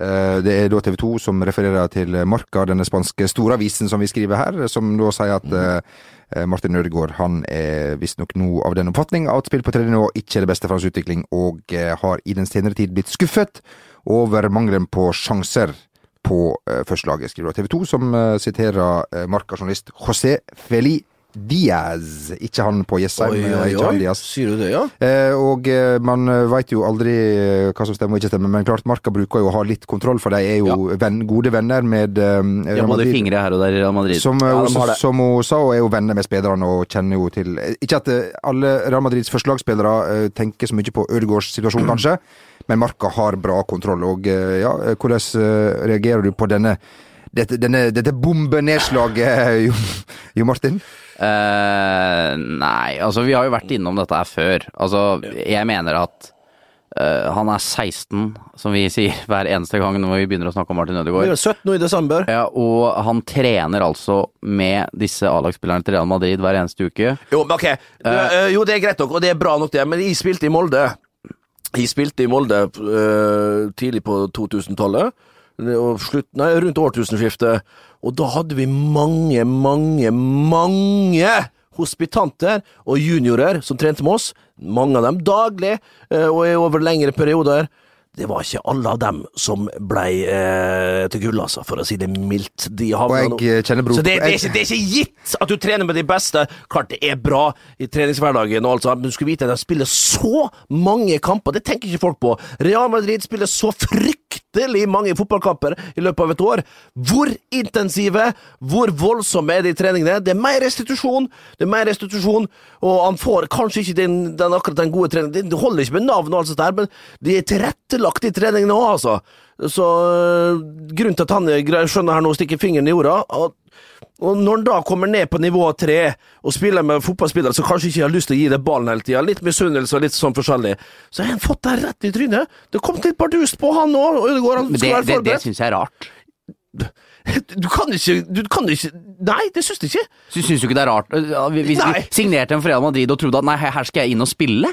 C: Eh, det er da TV 2 som refererer til Marca, denne spanske storavisen som vi skriver her, som da sier at eh, Martin Ødegaard han er visstnok nå av den oppfatning at spill på tredje nivå ikke er det beste for hans utvikling, og eh, har i den senere tid blitt skuffet over mangelen på sjanser på uh, førstelaget, skriver TV 2, som eh, siterer Marca-journalist José Feli Diaz. Ikke han på Jessheim, eh.
A: Sier du det, ja?
C: Eh, og eh, man veit jo aldri eh, hva som stemmer og ikke stemmer, men klart Marka bruker jo å ha litt kontroll, for de er jo venn, gode venner med eh, Real Madrid.
D: fingre her og der i Real Madrid.
C: Som, eh,
A: Ja, de
C: også- som hun sa, og er jo venner med spillerne og kjenner jo til Ikke at eh, alle Real Madrids førstelagsspillere eh, tenker så mye på Ødegaards situasjon, kanskje, men Marka har bra kontroll. Og eh, ja, eh, hvordan eh, reagerer du på denne dette, denne, dette bombenedslaget, <laughs> Jo, jo Martin?
D: Uh, nei, altså vi har jo vært innom dette her før. Altså, jeg mener at uh, han er 16, som vi sier <laughs> hver eneste gang når vi begynner å snakke om Martin
A: Vi
D: Ødegaard.
A: er 17 nå i desember.
D: Ja, og han trener altså med disse A-lagsspillerne til Real Madrid hver eneste uke.
A: Jo, men ok. Eh, jo, det er greit nok, og det er bra nok, det, men jeg spilte i Molde. Jeg spilte i Molde eh, tidlig på 2000-tallet, og slutt, nei, rundt årtusenskiftet, og da hadde vi mange, mange, mange hospitanter og juniorer som trente med oss, mange av dem daglig, eh, og over lengre perioder. Det var ikke alle av dem som blei eh, til gull, altså, for å si det mildt. De
C: Og jeg eh, kjenner bror
A: så det, det, er ikke, det er ikke gitt at du trener med de beste. Klart det er bra i treningshverdagen, og alt sånt, men du skal vite at de spiller så mange kamper. Det tenker ikke folk på. Real Madrid spiller så fryktelig mange fotballkamper i løpet av et år. Hvor intensive, hvor voldsomme er de treningene? Det er mer restitusjon, det er mer restitusjon, og han får kanskje ikke den, den akkurat den gode treningen. Det holder ikke med navn og alt sånt der, men de er tilrettelagt i treningene òg, altså. Så øh, grunnen til at han er skjønner her nå å stikke fingeren i jorda, at Og når han da kommer ned på nivå tre og spiller med fotballspillere som kanskje ikke har lyst til å gi deg ballen hele tida, litt misunnelse og litt sånn forskjellig, så har han fått deg rett i trynet. Det kom litt bardust på han òg, Ødegaard. Han
D: det,
A: være
D: det, det syns jeg er rart.
A: Du kan ikke Du kan ikke Nei, det syns du ikke.
D: Syns du ikke det er rart? Hvis vi signerte en for Real Madrid og trodde at nei, her skal jeg inn og spille?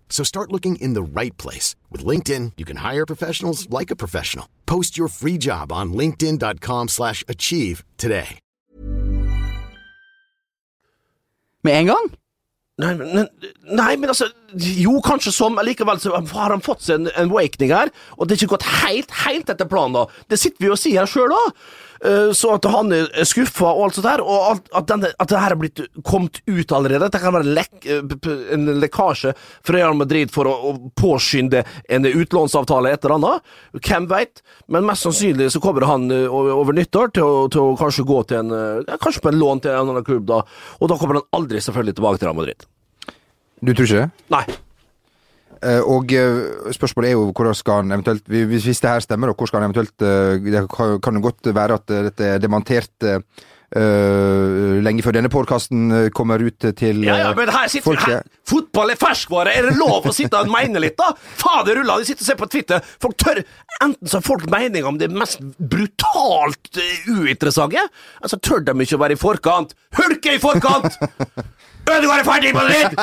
G: So start looking in the right place. With LinkedIn, you can hire professionals like a professional. Post your free job on linkedin.com slash achieve today.
D: Med en gang?
A: Nei, men, nei, men altså Jo, kanskje som, likevel så har han fått seg en, en wakening her, og det er ikke gått helt, helt etter planen, da. Det sitter vi og sier her sjøl òg. Så at han er skuffa og alt sånt her, og alt, at, denne, at det her har blitt kommet ut allerede. At det kan være lek, eh, en lekkasje fra Real Madrid for å, å påskynde en utlånsavtale et eller annet. Hvem veit? Men mest sannsynlig så kommer han eh, over, nyttår til å, til å kanskje gå til en eh, ja, Kanskje på en lån til en annen klubb, da. Og da kommer han aldri selvfølgelig tilbake til Real Madrid.
C: Du tror ikke det?
A: Nei.
C: Eh, og eh, spørsmålet er jo hvordan skal han eventuelt Hvis, det her stemmer, og hvor skal han eventuelt eh, Det kan, jo godt være at dette er demontert eh, lenge før denne podkasten kommer ut til
A: Ja, ja,
C: eh,
A: men her sitter vi her. Fotball er ferskvare! Er det lov å sitte og mene litt, da? Fader rulla, de sitter og ser på Twitter. Folk tør Enten så har folk mening om det mest brutalt eh, uinteressante, altså tør de ikke å være i forkant. Hulk er i forkant! <laughs> Ødegaard er ferdig på dritt!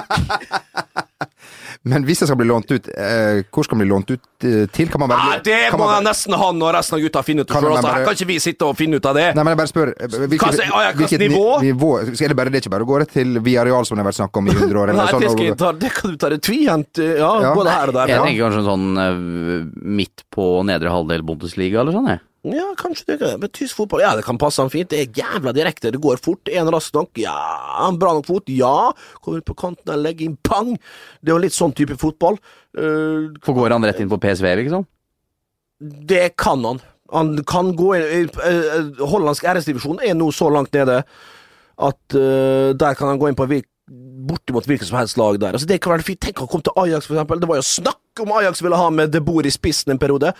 A: <laughs>
C: Men hvis det skal bli lånt ut, eh, hvor skal det bli lånt ut eh, til? Kan man bare
A: Nei, det
C: kan
A: må
C: man bare-
A: nesten han og resten av gutta finne ut.
C: Kan
A: oss.
C: bare-
A: Her kan ikke vi sitte og finne ut av det.
C: Nei, men jeg bare spør eh, hvilket, hvilket
A: nivå?
C: nivå skal det, bare, det er ikke bare å gå rett til Viareal, som det har vært snakk om i 100 år? Eller
A: Nei,
C: sånn,
A: det, skal
C: og-
A: jeg ta, det kan du ta det tvihendt. Ja,
C: Ja.
A: både her og der.
D: Jeg
A: Ja.
D: tenker kanskje en sånn eh, midt på nedre halvdel Bundesliga eller sånn, jeg.
A: Ja, kanskje det kan Men tysk fotball, ja, det kan passe han fint. Det er jævla direkte. Det går fort. En rask nok, ja. En bra nok fot, ja. Kommer ut på kanten og legger inn, pang. Det er jo litt sånn type fotball. Uh,
D: For går han rett inn på PSV, liksom?
A: det kan han. Han kan gå inn eh, Hollandsk æresdivisjon er nå så langt nede at uh, der kan han gå inn på hvil- bortimot hvilket som helst lag der. Altså, det kan være fint. Tenk han kom til Ajax, for eksempel. Det var jo snakk om Ajax ville ha med De Boer i spissen en periode.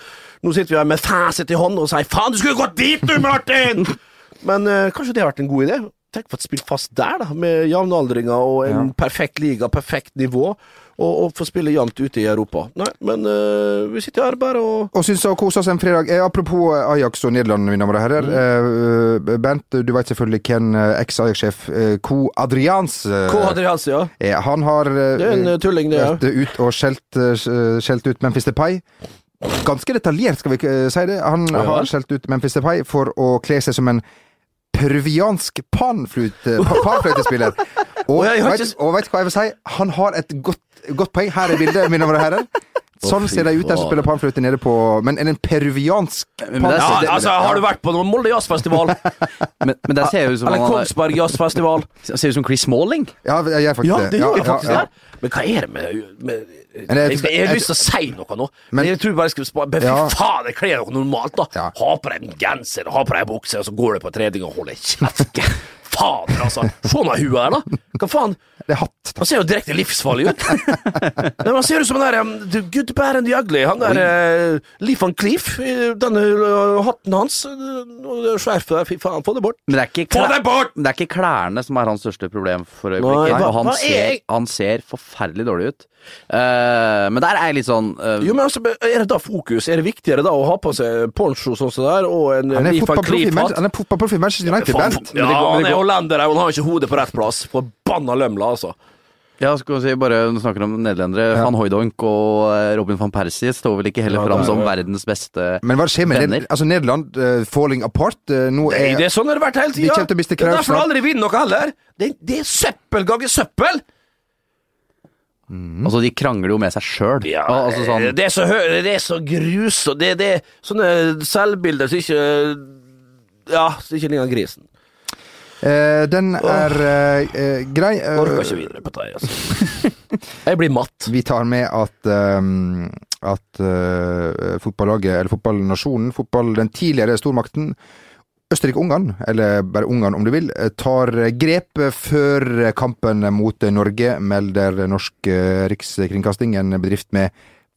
A: Nå sitter vi her med fasit i hånd og sier 'faen, du skulle gått dit du, Martin!' <laughs> Men eh, kanskje det har vært en god idé? Tenk for å spille fast der, da, med jevnaldringer og en perfekt liga, perfekt nivå, og, og få spille jevnt ute i Europa. Nei, men uh, vi sitter her bare og
C: Og syns å kose oss en fredag. Eh, apropos Ajax og Nederland, mine damer og herrer.
A: Mm.
C: Eh, Bent, du vet selvfølgelig hvem eh, eks-Ajax-sjef eh, Co Adrians eh,
A: K. Adrians, ja.
C: er. Han har eh,
A: Det er en eh, tulling, det. Ja.
C: ut og skjelt, eh, skjelt ut Memphis Depay. ganske detaljert, skal vi si det. Han
A: Ja.
C: har skjelt ut Memphis Depay for å kle seg som en peruviansk panflute, pa- panfløytespiller. <laughs> Og,
A: Og
C: vet, og vet du hva jeg vil si? Han har et godt, godt poeng. Her er bildet, mine damer og herrer. Sånn ser de ut, der som spiller panfløyte nede på Men er det en peruviansk
D: Men er-
A: Ja, altså, har du vært på noen Molde jazzfestival? <laughs>
D: Men, men det ser ut som
A: Eller Kongsberg jazzfestival? <laughs>
D: ser ut som Chris Smalling.
C: Ja, jeg faktisk
A: Ja,
C: det.
A: det gjør
C: Ja,
A: faktisk
C: ja,
A: det. Men hva er det med, med
C: Men jeg-
A: jeg, jeg har lyst til å si noe nå, men,
C: Men-
A: jeg tror bare jeg skal spare fy
C: Ja.
A: faen, jeg kler dere normalt, da!
C: Ja.
A: Ha på deg en genser, ha på deg en bukse, og så går du på trening og holder kjeft! <laughs> Fader, altså! Se nå huet der, da! Hva faen?
C: Det er hatt.
A: Han ser jo direkte livsfarlig ut. Nei, men han ser ut som den der um, The Good, Bad and the Ugly. Han der uh, Leif van Cleef. Denne uh, hatten hans. Uh, Skjerfet der, fy faen, få det bort.
D: Men det er ikke,
A: Få det bort!
D: Men det er ikke klærne som er hans største problem for øyeblikket.
A: Nei, hva-
D: han,
A: hva er
D: ser, han ser forferdelig dårlig ut. Eh, men der er jeg litt sånn uh,
A: Jo, men altså, Er det da fokus? Er det viktigere da å ha på seg poncho sånn som der, og en
C: Han er fotballproff i han er fotballprofi i Manchester United-band.
A: Ja, han er hollender, og han har ikke hodet på rett plass. Forbanna lømla, altså.
D: Ja, skal vi si bare når vi snakker om nederlendere. Van Hooijdonk og eh, Robin van Persie står vel ikke heller
A: Ja,
D: fram som verdens beste
C: Men hva skjer med
D: venner.
C: Ned altså Nederland? uh, falling apart? Uh, nå
A: Nei,
C: er
A: det er sånn det har vært hele
C: Vi
A: tida.
C: miste
A: Det er derfor de aldri vinner noe heller. Det, det er søppel ganger søppel!
D: Altså, de krangler jo med seg sjøl.
A: Ja,
D: altså, sånn,
A: det er så, er så grusomt. Det, det er sånne selvbilder som ikke Ja, som ikke ligner grisen.
C: Eh, Den er eh, eh, grei. Uh,
A: Orker ikke videre på det. Altså. <laughs> Jeg blir matt.
C: Vi tar med at um, at uh, fotballaget, eller fotballnasjonen, fotball, den tidligere stormakten Østerrike-Ungarn, eller bare Ungarn om du vil, eh, tar grep før kampen mot Norge, melder Norsk eh, Rikskringkasting, en bedrift med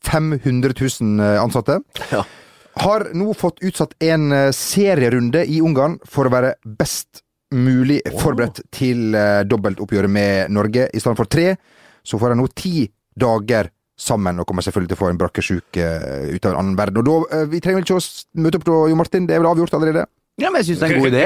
C: 500 000 ansatte.
A: Ja.
C: Har nå fått utsatt en eh, serierunde i Ungarn for å være best mulig forberedt til eh, dobbeltoppgjøret med Norge. I stedet for tre, så får han nå ti dager sammen, og kommer selvfølgelig til å få en brakkesjuk ut av en annen verden. Og da, eh, Vi trenger vel ikke å møte opp da, Jo Martin? Det er vel avgjort allerede?
D: Ja, men jeg syns det er en god idé.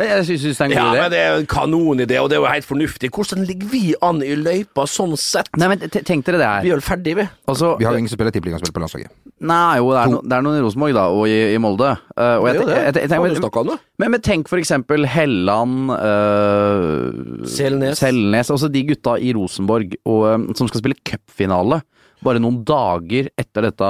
D: jeg. synes, det er en
A: Ja,
D: god
A: men det er en kanonidé, og det er jo helt fornuftig. Hvordan ligger vi an i løypa sånn sett?
D: Nei, men tenk dere det her.
A: Vi er vel ferdig, vi.
D: Altså,
C: Vi har jo ingen som spiller tippeliga som spiller på landslaget.
D: Nei, jo, det er, no, det er noen i Rosenborg, da, og i, i Molde. Uh, og jeg,
A: Det er jo det.
D: jeg, jeg, jeg,
A: jeg, jeg,
D: men, men tenk for eksempel Helland uh,
A: Selnes.
D: Selnes. Altså de gutta i Rosenborg og, um, som skal spille cupfinale. Bare noen dager etter dette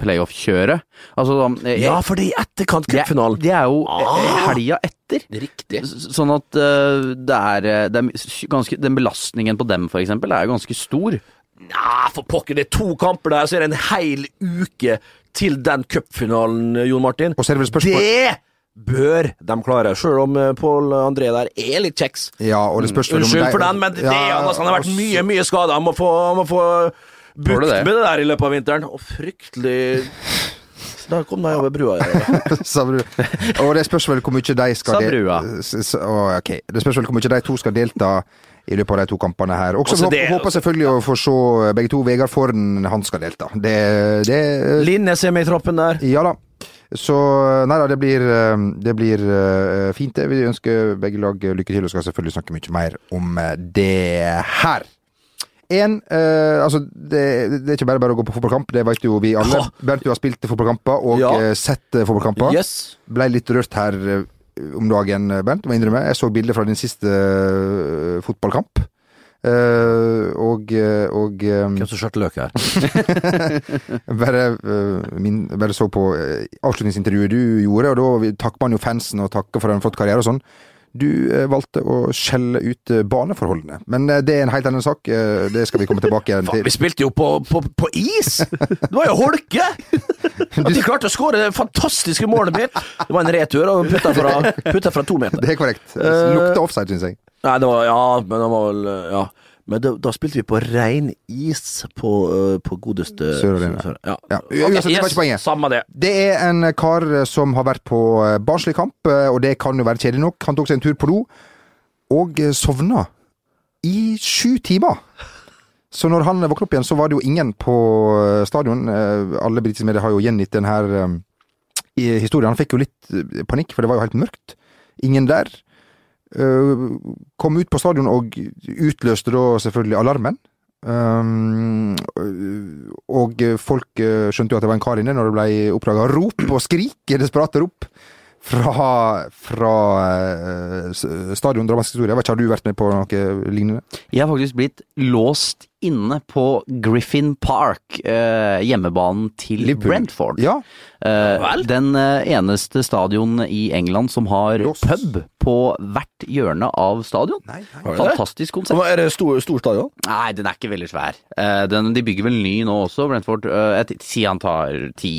D: playoff-kjøret. Altså,
A: Ja, for det er i etterkant cupfinalen.
D: Det, det er jo
A: Ah.
D: helga etter.
A: Riktig.
D: Sånn at uh, det er, øh, det er ganske, Den belastningen på dem, for eksempel, er ganske stor.
A: Ja, for pokker, det er to kamper der, så er det en hel uke til den cupfinalen, Jon Martin.
C: Og så er det vel spørsmål
A: Det bør de klare, sjøl om eh, Pål André der er litt kjeks.
C: Ja, og det spørs
A: Unnskyld
C: de-
A: for den, men det,
C: Ja,
A: altså, han har vært
C: og
A: mye, mye skada. Han må få, må få bukt
D: det?
A: med det der i løpet av vinteren. Og fryktelig Da kom de over brua. Ja. <laughs>
C: Sa. Og det spørs vel hvor mye de skal
D: Sa
C: del-
D: Brua.
C: S- s- ok. Det spørs vel hvor mye de to skal delta i løpet av de to kampene her. Også
A: Altså,
C: håper,
A: det-
C: håper selvfølgelig å få se begge to. Vegard Forn, han skal delta. Det, det
A: Linnes er med i troppen der.
C: Ja da. Så nei da, det blir, eh, det blir eh, fint, det. Vi ønsker begge lag lykke til, og skal selvfølgelig snakke mye mer om eh, det her. En, eh, altså det, det er ikke bare bare å gå på fotballkamp, det vet jo vi alle. Bernt, du har spilt fotballkamper og
A: Ja.
C: eh, sett eh, fotballkamper.
A: Yes.
C: Ble litt rørt her eh, om dagen, eh, Bernt, må innrømme. Jeg så bilder fra din siste eh, fotballkamp. Eh, og eh, og um,
A: Hvem som skjørte løk her? <laughs>
C: bare, uh, min, bare så på uh, avslutningsintervjuet du gjorde, og da takker man jo fansen og takker for en flott karriere og sånn. Du eh, valgte å skjelle ut eh, baneforholdene, men eh, det er en helt annen sak. Det skal vi komme tilbake igjen
A: Faen,
C: til.
A: vi spilte jo på, på, på is! Det var jo holke! <laughs> At de klarte å skåre det fantastiske målet mitt! Det var en retur, og putta fra, putta fra to meter.
C: Det er korrekt. Lukta offside, syns jeg.
A: Nei, det var Ja, men det var vel Ja. Men da, da spilte vi på rein is på, øh, på godeste
C: Sør-Arena.
A: Sør- Ja.
C: Ja, uansett, det var
A: yes,
C: ikke poenget.
A: Samme det.
C: Det er en kar eh, som har vært på eh, barnslig kamp, eh, og det kan jo være kjedelig nok. Han tok seg en tur på do, og eh, sovna i sju timer. Så når han våkna opp igjen, så var det jo ingen på eh, stadion. Eh, Alle britiske medier har jo gjengitt den her eh, historien. Han fikk jo litt eh, panikk, for det var jo helt mørkt. Ingen der. Eh, Kom ut på stadion og utløste da selvfølgelig alarmen. Um, og folk eh, skjønte jo at det var en kar inne når det ble oppdaga rop og skrik, desperate rop, fra, fra stadion Dramatisk historie. Jeg vet ikke, Har du vært med på noe lignende?
D: Jeg har faktisk blitt låst inne på Griffin Park, eh, hjemmebanen til
C: Liverpool.
D: Brentford.
C: Ja.
D: Eh, den eh, eneste stadion i England som har
C: Loss.
D: pub på hvert hjørne av stadion.
C: Nei, nei.
D: Fantastisk konsept.
A: Er det stor, stor stadion?
D: Nei, den er ikke veldig svær. Eh, den, de bygger vel ny nå også, Brentford. Jeg sier han tar ti,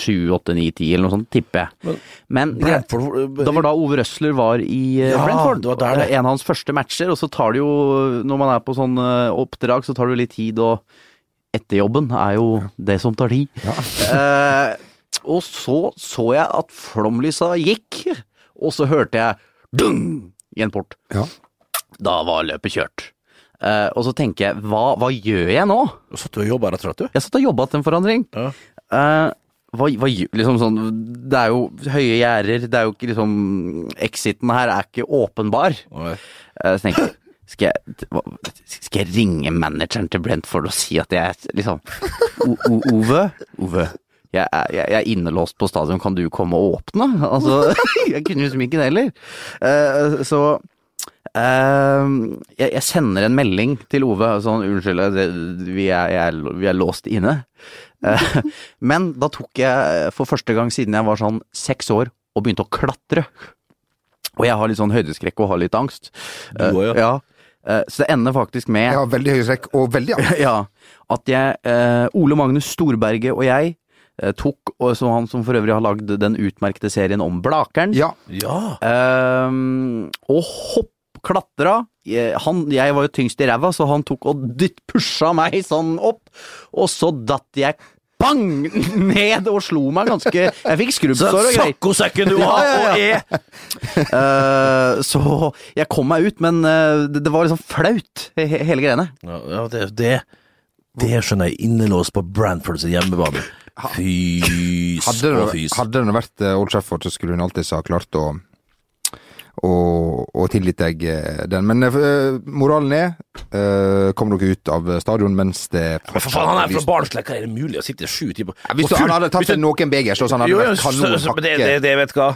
D: sju, åtte, ni, ti eller noe sånt, tipper jeg. Men,
A: Brentford
D: det var da Ove Røsler var i eh,
A: Ja,
D: Brentford.
A: det var der det.
D: En av hans første matcher, og så tar det jo, når man er på sånn eh, oppdrag, så tar det jo litt tid, og etterjobben er jo det som tar tid. <laughs> Eh, og så så jeg at flomlysa gikk, og så hørte jeg dung i en port.
C: Ja.
D: Da var løpet kjørt. Eh, og så tenker jeg, hva, hva gjør jeg nå?
A: Du Satt og jobba rett og slett, du?
D: Jeg satt og jobba til en forandring.
A: Ja.
D: Eh, hva, hva, liksom sånn, det er jo høye gjerder, det er jo ikke liksom Exiten her er ikke åpenbar.
A: Nei.
D: Eh, så tenker jeg skal jeg, skal jeg ringe manageren til Brentford og si at jeg er liksom o, o, Ove? Ove, jeg er, jeg er innelåst på stadion, kan du komme og åpne? Altså, <laughs> jeg kunne liksom ikke det heller. Uh, så uh, jeg, jeg sender en melding til Ove sånn unnskyld, det, vi, er, er- vi er låst inne. Uh, men da tok jeg for første gang siden jeg var sånn seks år og begynte å klatre. Og jeg har litt sånn høydeskrekk og har litt angst.
A: Du også, ja.
D: ja. Eh, Så det ender faktisk med
C: Ja, veldig høy strekk, og veldig angst. <laughs>
D: ja, at jeg, eh, Ole Magnus Storberget og jeg eh, tok, og som han som for øvrig har lagd den utmerkede serien om Blakeren,
C: Ja.
A: Ja.
D: eh, og hopp, klatra. Han, jeg var jo tyngst i ræva, så han tok og dytt, pusha meg sånn opp, og så datt jeg bang ned og slo meg ganske Jeg fikk
A: Så
D: skrubbsår og greier.
A: saccosekken du
D: Ja,
A: har,
D: ja,
A: og er
D: Uh, så jeg kom meg ut, men uh, det, det var liksom flaut, he, he- hele greiene.
A: Ja, ja, det, det, det skjønner jeg. Innelåst på Brantford sin hjemmebane.
C: Fys
A: og fys.
C: hadde det vært eh, Old Trafford, så skulle hun alltid ha klart å og, og tilgitt deg eh, den. Men uh, moralen er uh, Kom dere ut av stadion mens det
A: Men for faen, han er fra Barnsley, hva er det mulig å sitte sju timer
C: Ja, Hvis han hadde tatt seg noen begers, så han hadde
A: Jo,
C: vært
A: så-
C: kanon
A: så- men det, det, det vet hva.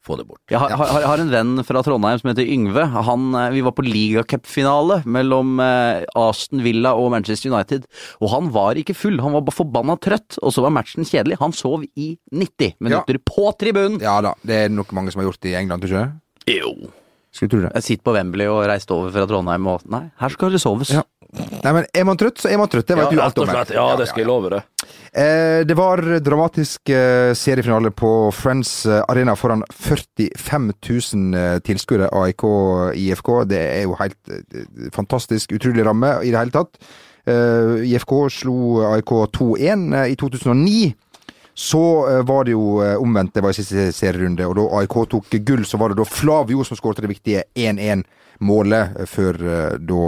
A: Få det bort.
D: Jeg har, har, har en venn fra Trondheim som heter Yngve. Han, eh, vi var på ligacupfinale mellom eh, Aston Villa og Manchester United. Og han var ikke full, han var bare forbanna trøtt, og så var matchen kjedelig. Han sov i 90 minutter på tribunen.
C: Ja da, det er nok mange som har gjort det i England, tror du ikke?
D: Jo.
C: Skulle tro det.
D: Jeg sitter på Wembley og reist over fra Trondheim og Nei, her skal det soves.
C: Ja. Nei, men er man trøtt, så er man trøtt. Det vet du alt om.
A: slett. Ja, det skal jeg love deg.
C: Eh, det var dramatisk eh, seriefinale på Friends eh, Arena foran 45 000 eh, tilskuere. AIK IFK. Det er jo helt eh, fantastisk. Utrolig ramme i det hele tatt. Eh, IFK slo AIK 2-1 eh, i 2009. Så eh, var det jo eh, omvendt, det var i siste serierunde, og da AIK tok gull, så var det da Flavio som skåret det viktige 1-1-målet eh, før da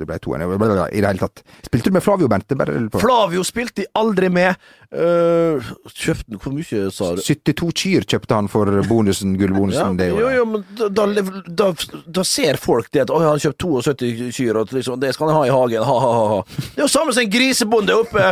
C: det ble 2-1. I det hele tatt. Spilte du med Flavio, Bent? Det bare lurer på.
A: Flavio spilte aldri med. Uh, kjøpte han Hvor mye, sa du?
C: 72 kyr kjøpte han for bonusen, <laughs> gullbonusen. det
A: jo, jo, men da, da, da, ser folk det at Å, han kjøpte kjøpt 72 kyr, og liksom, det skal han ha i hagen. Ha, ha, ha, ha. Det er jo samme som en grisebonde oppe,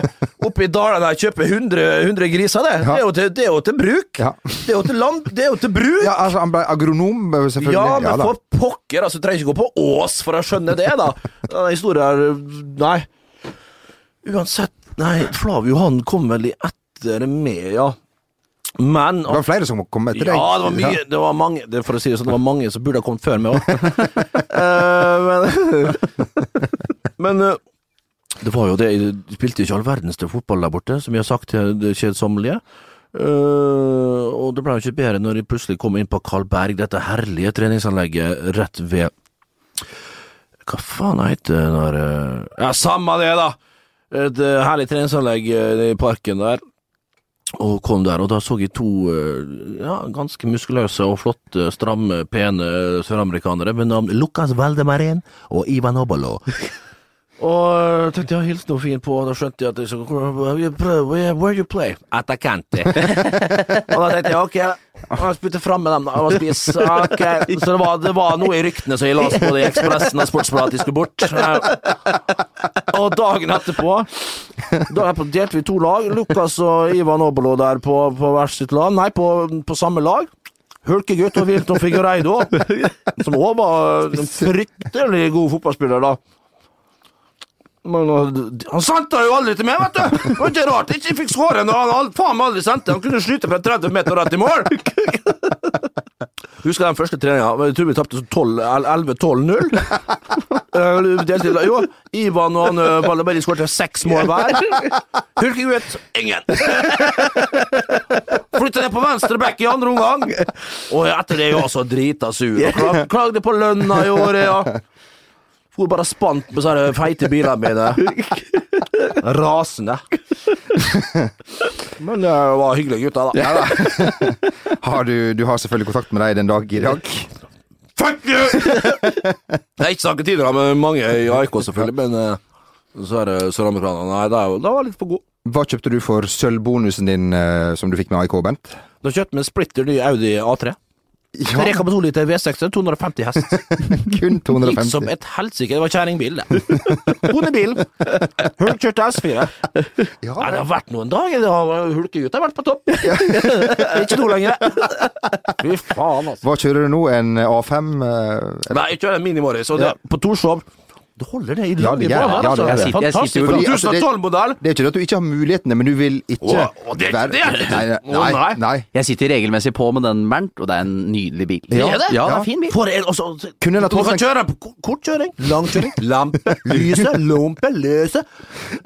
A: oppe i dalene der kjøper 100, 100 griser, det. Det, er til, det er jo til bruk.
C: Ja.
A: Det er jo til land, det er jo til bruk.
C: Ja, altså, han ble agronom, selvfølgelig.
A: Ja, men
C: ja,
A: for pokker, altså, du trenger ikke gå på Ås for å skjønne det, da. <laughs> Den historien her Nei. Uansett, nei, Flavio han kom vel i etter med, ja. Men
C: Det var flere som kom etter deg.
A: ja, det var mye. Det var mange det, For å si det sånn, det var mange som burde ha kommet før meg òg. <laughs> men <laughs> men eh, det var jo det De spilte ikke all verdens til fotball der borte, som vi har sagt til det kjedsommelige. Uh, og det ble jo ikke bedre når de plutselig kom inn på Karlberg, dette herlige treningsanlegget rett ved Hva faen heter det der uh... Ja, samme det, da! Et uh, herlig treningsanlegg i parken der og kom der, og da så jeg to ja, ganske muskuløse og flotte, stramme, pene søramerikanere ved navn Lucas Valdemarin og Ivan Obolo. Og tenkte jeg hilste noe fint på, og da skjønte jeg at så, where, where you play? Atacante. og da tenkte jeg ok, jeg spytte fram med dem da, og spise. Okay. Så det var, det var noe i ryktene som jeg la på det i Ekspressen og Sportsbladet at de skulle bort. og dagen etterpå Da delte vi to lag. Lukas og Ivan Obolo der på, på hvert sitt lag. Nei, på, på samme lag. Hulkegutt og Wilton Figureido, som òg var en fryktelig god fotballspiller, da. Men han sendte jo aldri til meg, vet du! Det var ikke rart jeg ikke fikk skåre når han faen meg aldri sendte. Han kunne skyte fra 30 meter rett i mål! Husker den første treninga. Jeg tror vi tapte 11-12-0. Eh, Jo, Ivan og han uh, Balleberg skåret seks mål hver. Hulkegutt ingen. Flytta ned på venstre back i andre omgang. Og etter det er jeg også drita sur. Klag- Klagde på lønna i året, ja. For bare spant på sånne feite bilene mine. <laughs> Rasende. <laughs> Men det var hyggelige gutter, da.
C: Ja, da. <laughs> Har du, du har selvfølgelig kontakt med deg den dag i dag?
A: Fuck you! Jeg har ikke snakket tidligere med mange i AIK, selvfølgelig, men eh, så er det Sørlandskranen. Nei, da var- jeg litt for god.
C: Hva kjøpte du for sølvbonusen din eh, som du fikk med AIK, Bent?
A: Da kjøpte vi en splitter ny Audi A3. 3,2 liter V6, 250 hest. <laughs>
C: Kun
A: Gikk
C: 250.
A: som et helsike. Det var kjerringbil, det. Bondebil. Hulkjørte S4. Ja, det har vært noen dager. Det har Hulkegutt har vært på topp. <laughs> Ikke nå lenger. Fy faen, altså.
C: Hva kjører du nå? En A5? Eller?
A: Nei, jeg kjører en Mini Morris, og det, på Torshov Det holder, det. I
C: Ja, det gjør det. Ja,
A: altså.
C: det.
D: Jeg sitter- jeg
A: Fantastisk.
D: sitter
C: Fordi, altså, det-
A: 2012-modell.
C: Det er ikke det at du ikke har mulighetene, men du vil ikke
A: Åh, å, det er det.
C: Nei, nei,
A: nei.
D: Jeg sitter regelmessig på med den Bernt, og det er en nydelig bil.
C: Ja,
A: er det?
D: Ja, det
C: Ja.
D: er fin bil.
A: For en, også,
C: Kunne den ha
A: man
C: tatt
A: kan kjøre på kortkjøring, langkjøring, <laughs> lampe, lyse, <laughs> lompe, løse.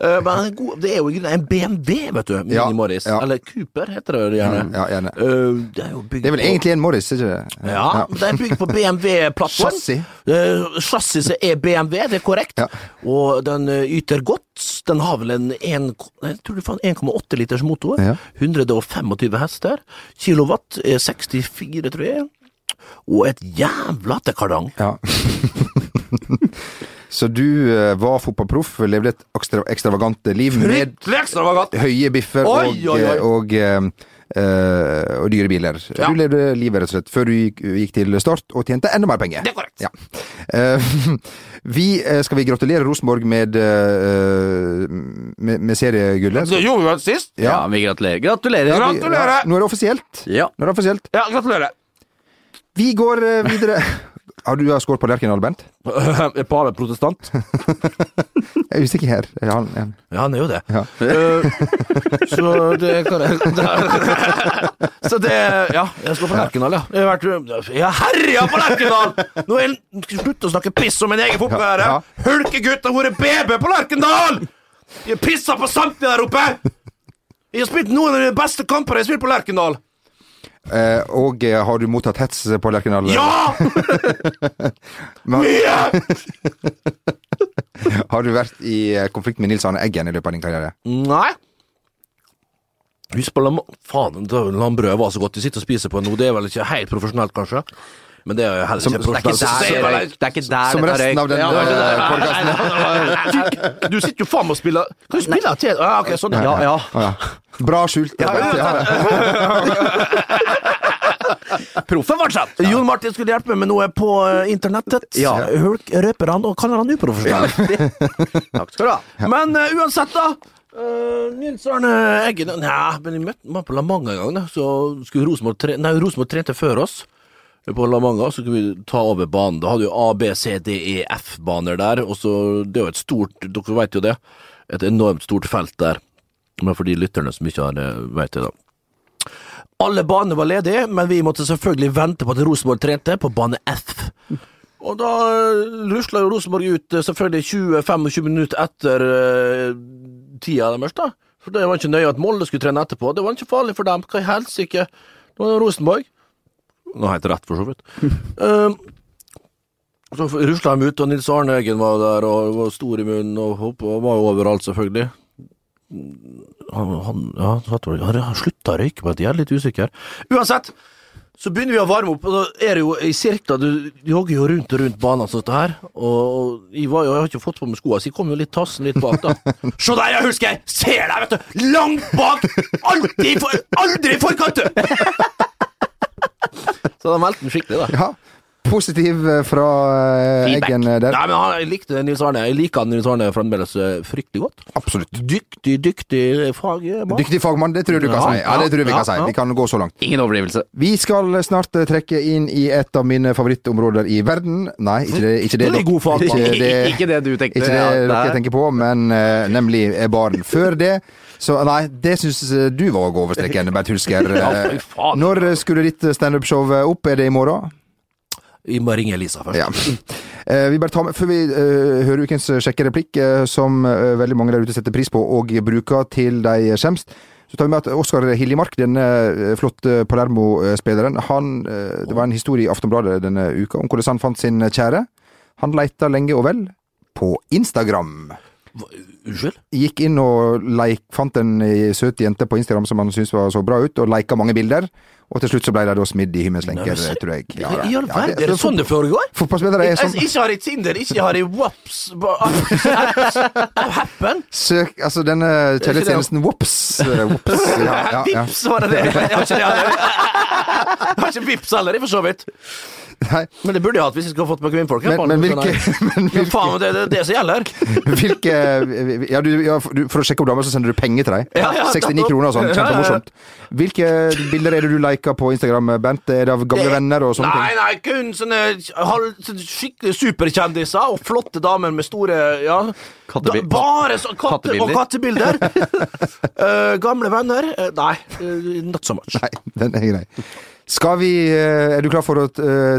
A: uh, men det er jo en BMW, vet du. Mini
C: Ja,
A: Morris.
C: ja.
A: Eller Cooper, heter det gjerne.
C: Ja, gjerne.
A: Uh, det er
C: Det er vel
A: på-
C: egentlig en Morris, ikke det?
A: Ja, men det er bygd på BMW-plattform.
C: Chassis.
A: Uh, Chassiset er BMW, det er korrekt.
C: Ja.
A: Og den eh, yter godt. Den har vel en, en jeg tror det faen 1,8 liters motor.
C: Ja.
A: 125 hester. Kilowatt er 64, tror jeg. Og et jævla tekardang.
C: Ja. <laughs> Så du eh, var fotballproff, levde et ekstra, ekstravagant liv med
A: ekstravagant!
C: høye biffer
A: Oi,
C: og,
A: oi, oi.
C: og, eh, eh, og dyre biler.
A: Ja.
C: Du levde livet rett og slett før du gikk, gikk til Start og tjente enda mer penger.
A: Det er korrekt.
C: Ja. Eh, <laughs> vi, eh, skal vi gratulere Rosenborg med, eh, med, med seriegullet?
A: Det gjorde vi vel sist.
D: Ja, vi gratulerer. Gratulerer.
C: Ja, vi-
A: Gratulerer!
C: Ja, nå er det offisielt.
D: Ja.
C: Nå er det offisielt.
A: Ja, gratulerer.
C: Vi går eh, videre. <laughs> Har du skåret på Lerkendal, Bent? <laughs>
A: Er Pave protestant? <laughs>
C: Jeg er usikker her. Ja, Han, er
A: Ja, han er jo det.
C: Ja.
A: Eh, så det kan jeg <laughs> Så det Ja, jeg skal på Lerkendal, ja. Jeg har vært Jeg herja på Lerkendal! Nå er Slutt å snakke piss om min egen fotballkarriere!
C: Ja,
A: Hulkegutt har vært BB på Lerkendal! Jeg pissa på samtlige der oppe! Jeg har spilt noen av de beste kampene jeg har spilt på Lerkendal!
C: Eh, og eh, har du mottatt hets på Lerkendal?
A: Ja! <laughs> Mye! <laughs>
C: har du vært i eh, konflikt med Nils Arne Eggen i løpet av din karriere?
A: Nei. Husk på Faen, det lambrødet var så godt de sitter og spiser på nå. Det er vel ikke helt profesjonelt, kanskje? Men det er jo heller ikke profesjonelt.
D: Det er ikke der
C: Som resten av den
D: Ja,
C: eh,
D: det er- <laughs>
A: Du sitter jo faen og spiller Kan du spille til ah, Ok, sånn,
D: Ja, ja.
C: Ja. Bra skjult.
A: Ja, ja,
C: Ja, ja. <laughs>
A: Proffen fortsatt! Jon Martin skulle hjelpe meg med noe på eh, internettet.
D: Ja.
A: Hulk røper han og kaller han uprofesjonell. <laughs>
D: Takk skal du ha.
A: Men uh, uansett, da. Uh, Nils Arne Eggen Nei, men vi møtte han på La Manga en gang. Da. Så skulle Rosenborg tre Nei, Rosenborg trente før oss på La Manga, så skulle vi ta over banen. Da hadde jo A, B, C, D, E, F-baner der. Og så Det er jo et stort Dere vet jo det. Et enormt stort felt der. Men for de lytterne som ikke har vet det, da. Alle banene var ledige, men vi måtte selvfølgelig vente på at Rosenborg trente på bane F. Og da rusla jo Rosenborg ut eh, selvfølgelig 20-25 minutter etter uh, tida deres, da. For det var ikke nøye at Molde skulle trene etterpå. Det var ikke farlig for dem. Hva i helsike? Det var Rosenborg. Nå helt rett, for så vidt. Eh, så rusla de ut, og Nils Arne Eggen var der og var stor i munnen og, hopp- og var overalt, selvfølgelig. Han, han, ja, han, slutta å røyke, men jeg er litt usikker. Uansett, så begynner vi å varme opp, og da er det jo i sirkler, du jogger jo rundt og rundt banen sånn her, og jeg, var jeg har ikke fått på meg skoene, så jeg kom jo litt tassen litt bak, da. <laughs> Se der, jeg husker jeg! Ser deg, vet du! Langt bak! Alltid for, aldri i forkant, du! <laughs> Så da meldte han skikkelig, da.
C: Ja. positiv eh, fra Feedback. Eggen eh, der.
A: Nei, men han, jeg likte Nils Arne. Jeg liker Nils Arne fremdeles eh, fryktelig godt.
C: Absolutt.
A: Dyktig, dyktig fagmann.
C: Dyktig fagmann, det tror du kan
A: Ja,
C: si. Ja, det tror vi
A: ja,
C: kan si.
A: ja.
C: Vi kan gå så langt.
D: Ingen overdrivelse.
C: Vi skal snart eh, trekke inn i et av mine favorittområder i verden. Nei, ikke det, ikke det,
A: det, god fagmann.
C: ikke det, <laughs>
D: Ikke det du tenkte.
C: ikke det
D: ja,
C: dere tenker på, men eh, nemlig barn. baren. Før det så nei, det syns eh, du var over streken, Bert Hulsker. <laughs> Eh. Når skulle ditt standup-show opp? Er det i morgen?
A: Vi må ringe Elisa først.
C: Ja. <laughs> Eh, vi bare tar med, Før vi eh, hører ukens sjekkereplikk, eh, som eh, veldig mange der ute setter pris på og bruker til de skjemst, så tar vi med at Oskar Hiljemark, denne eh, flotte Palermo-spilleren, han eh, Det var en historie i Aftonbladet denne uka om hvordan han fant sin kjære. Han leita lenge og vel på Instagram.
A: Unnskyld?
C: Gikk inn og like, fant en søt jente på Instagram som han syntes var så bra ut, og lika mange bilder. Og til slutt så ble de da smidd i himmelslenker, tror jeg.
A: I all verden, er det sånn det foregår?
C: Fotballspillere er sånn
A: ikke har i Tinder, ikke har i Whoops <laughs> Happen?
C: Søk, altså denne telletjenesten Wops. eh, Ja, ja, <laughs> ja.
A: Vips, var det det? <laughs> Jeg har ikke, jeg har ikke Vips heller, for så vidt.
C: Nei,
A: Men det burde jeg hatt hvis jeg skulle fått med kvinnfolk.
C: men, men hvilke, men
A: Men
C: hvilke,
A: faen, det er det som gjelder.
C: hvilke ja, du, ja, for- å sjekke opp damer, så sender du penger til dem.
A: Ja, ja,
C: 69 kroner og sånn.
A: Ja, ja, ja.
C: Kjempemorsomt. Hvilke bilder er det du liker på Instagram, Bent? Er det av gamle
A: Det-
C: venner og sånne
A: Nei,
C: ting?
A: nei, kun sånne skikkelig superkjendiser og flotte damer med store ja,
D: Kattebil-
A: da, Bare så, katte, og kattebilder. uh, <laughs> gamle venner? Uh, nei, uh, not so much.
C: Nei, den er grei. Skal vi Er du klar for å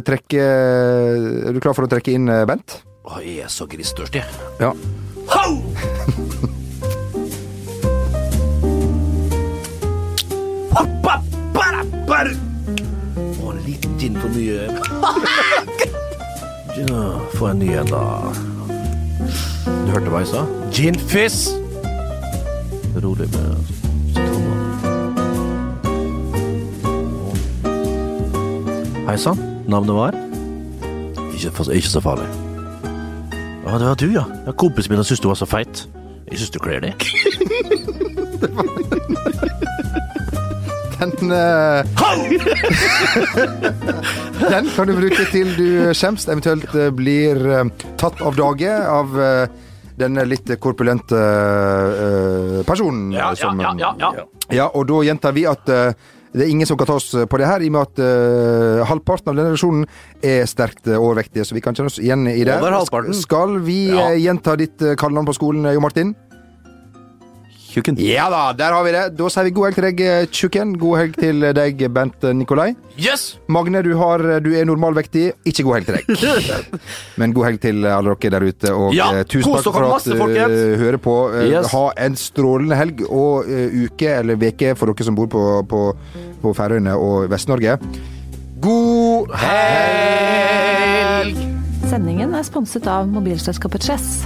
C: trekke Er du klar for å trekke inn Bent?
A: Å, jeg er så grisstørstig.
C: Ja.
A: Ho! <laughs> Hoppa, bara, bara. Å, en liten gin for mye. <laughs> ja, få en ny en, da. Du hørte hva jeg sa? Gin fizz. Rolig med sitronen. Hei sann, navnet var? Ikke, ikke så farlig. Ja, det var du, ja. ja kompisen min syntes du var så feit. Jeg syns du kler det. <laughs>
C: Den uh, <laughs> Den kan du bruke til du skjemmes, eventuelt eh, blir eh, tatt av dage av den denne litt korpulente personen.
A: Ja,
C: som,
A: ja, ja, ja, ja.
C: Ja, og da gjentar vi at det er ingen som kan ta oss på det her, i og med at uh, halvparten av denne versjonen er sterkt uh, overvektige, så vi kan kjenne oss igjen i det.
A: Over halvparten.
C: Skal vi
A: Ja.
C: eh, gjenta ditt uh, kallenavn på skolen, Jo Martin?
D: Tjukken.
C: Ja da, der har vi det. Da sier vi god helg til deg, eh, Tjukken. God helg til deg, Bent eh, Nikolai.
A: Yes!
C: Magne, du, har, du er normalvektig. Ikke god helg til deg. <laughs> Men god helg til alle dere der ute. Og
A: Ja,
C: eh, tusen takk for at du hører på. Eh,
A: Yes.
C: Ha en strålende helg og uh, uke, eller veke, for dere som bor på, på, på Færøyene og Vest-Norge. God helg!
B: Sendingen er sponset av mobilselskapet Chess.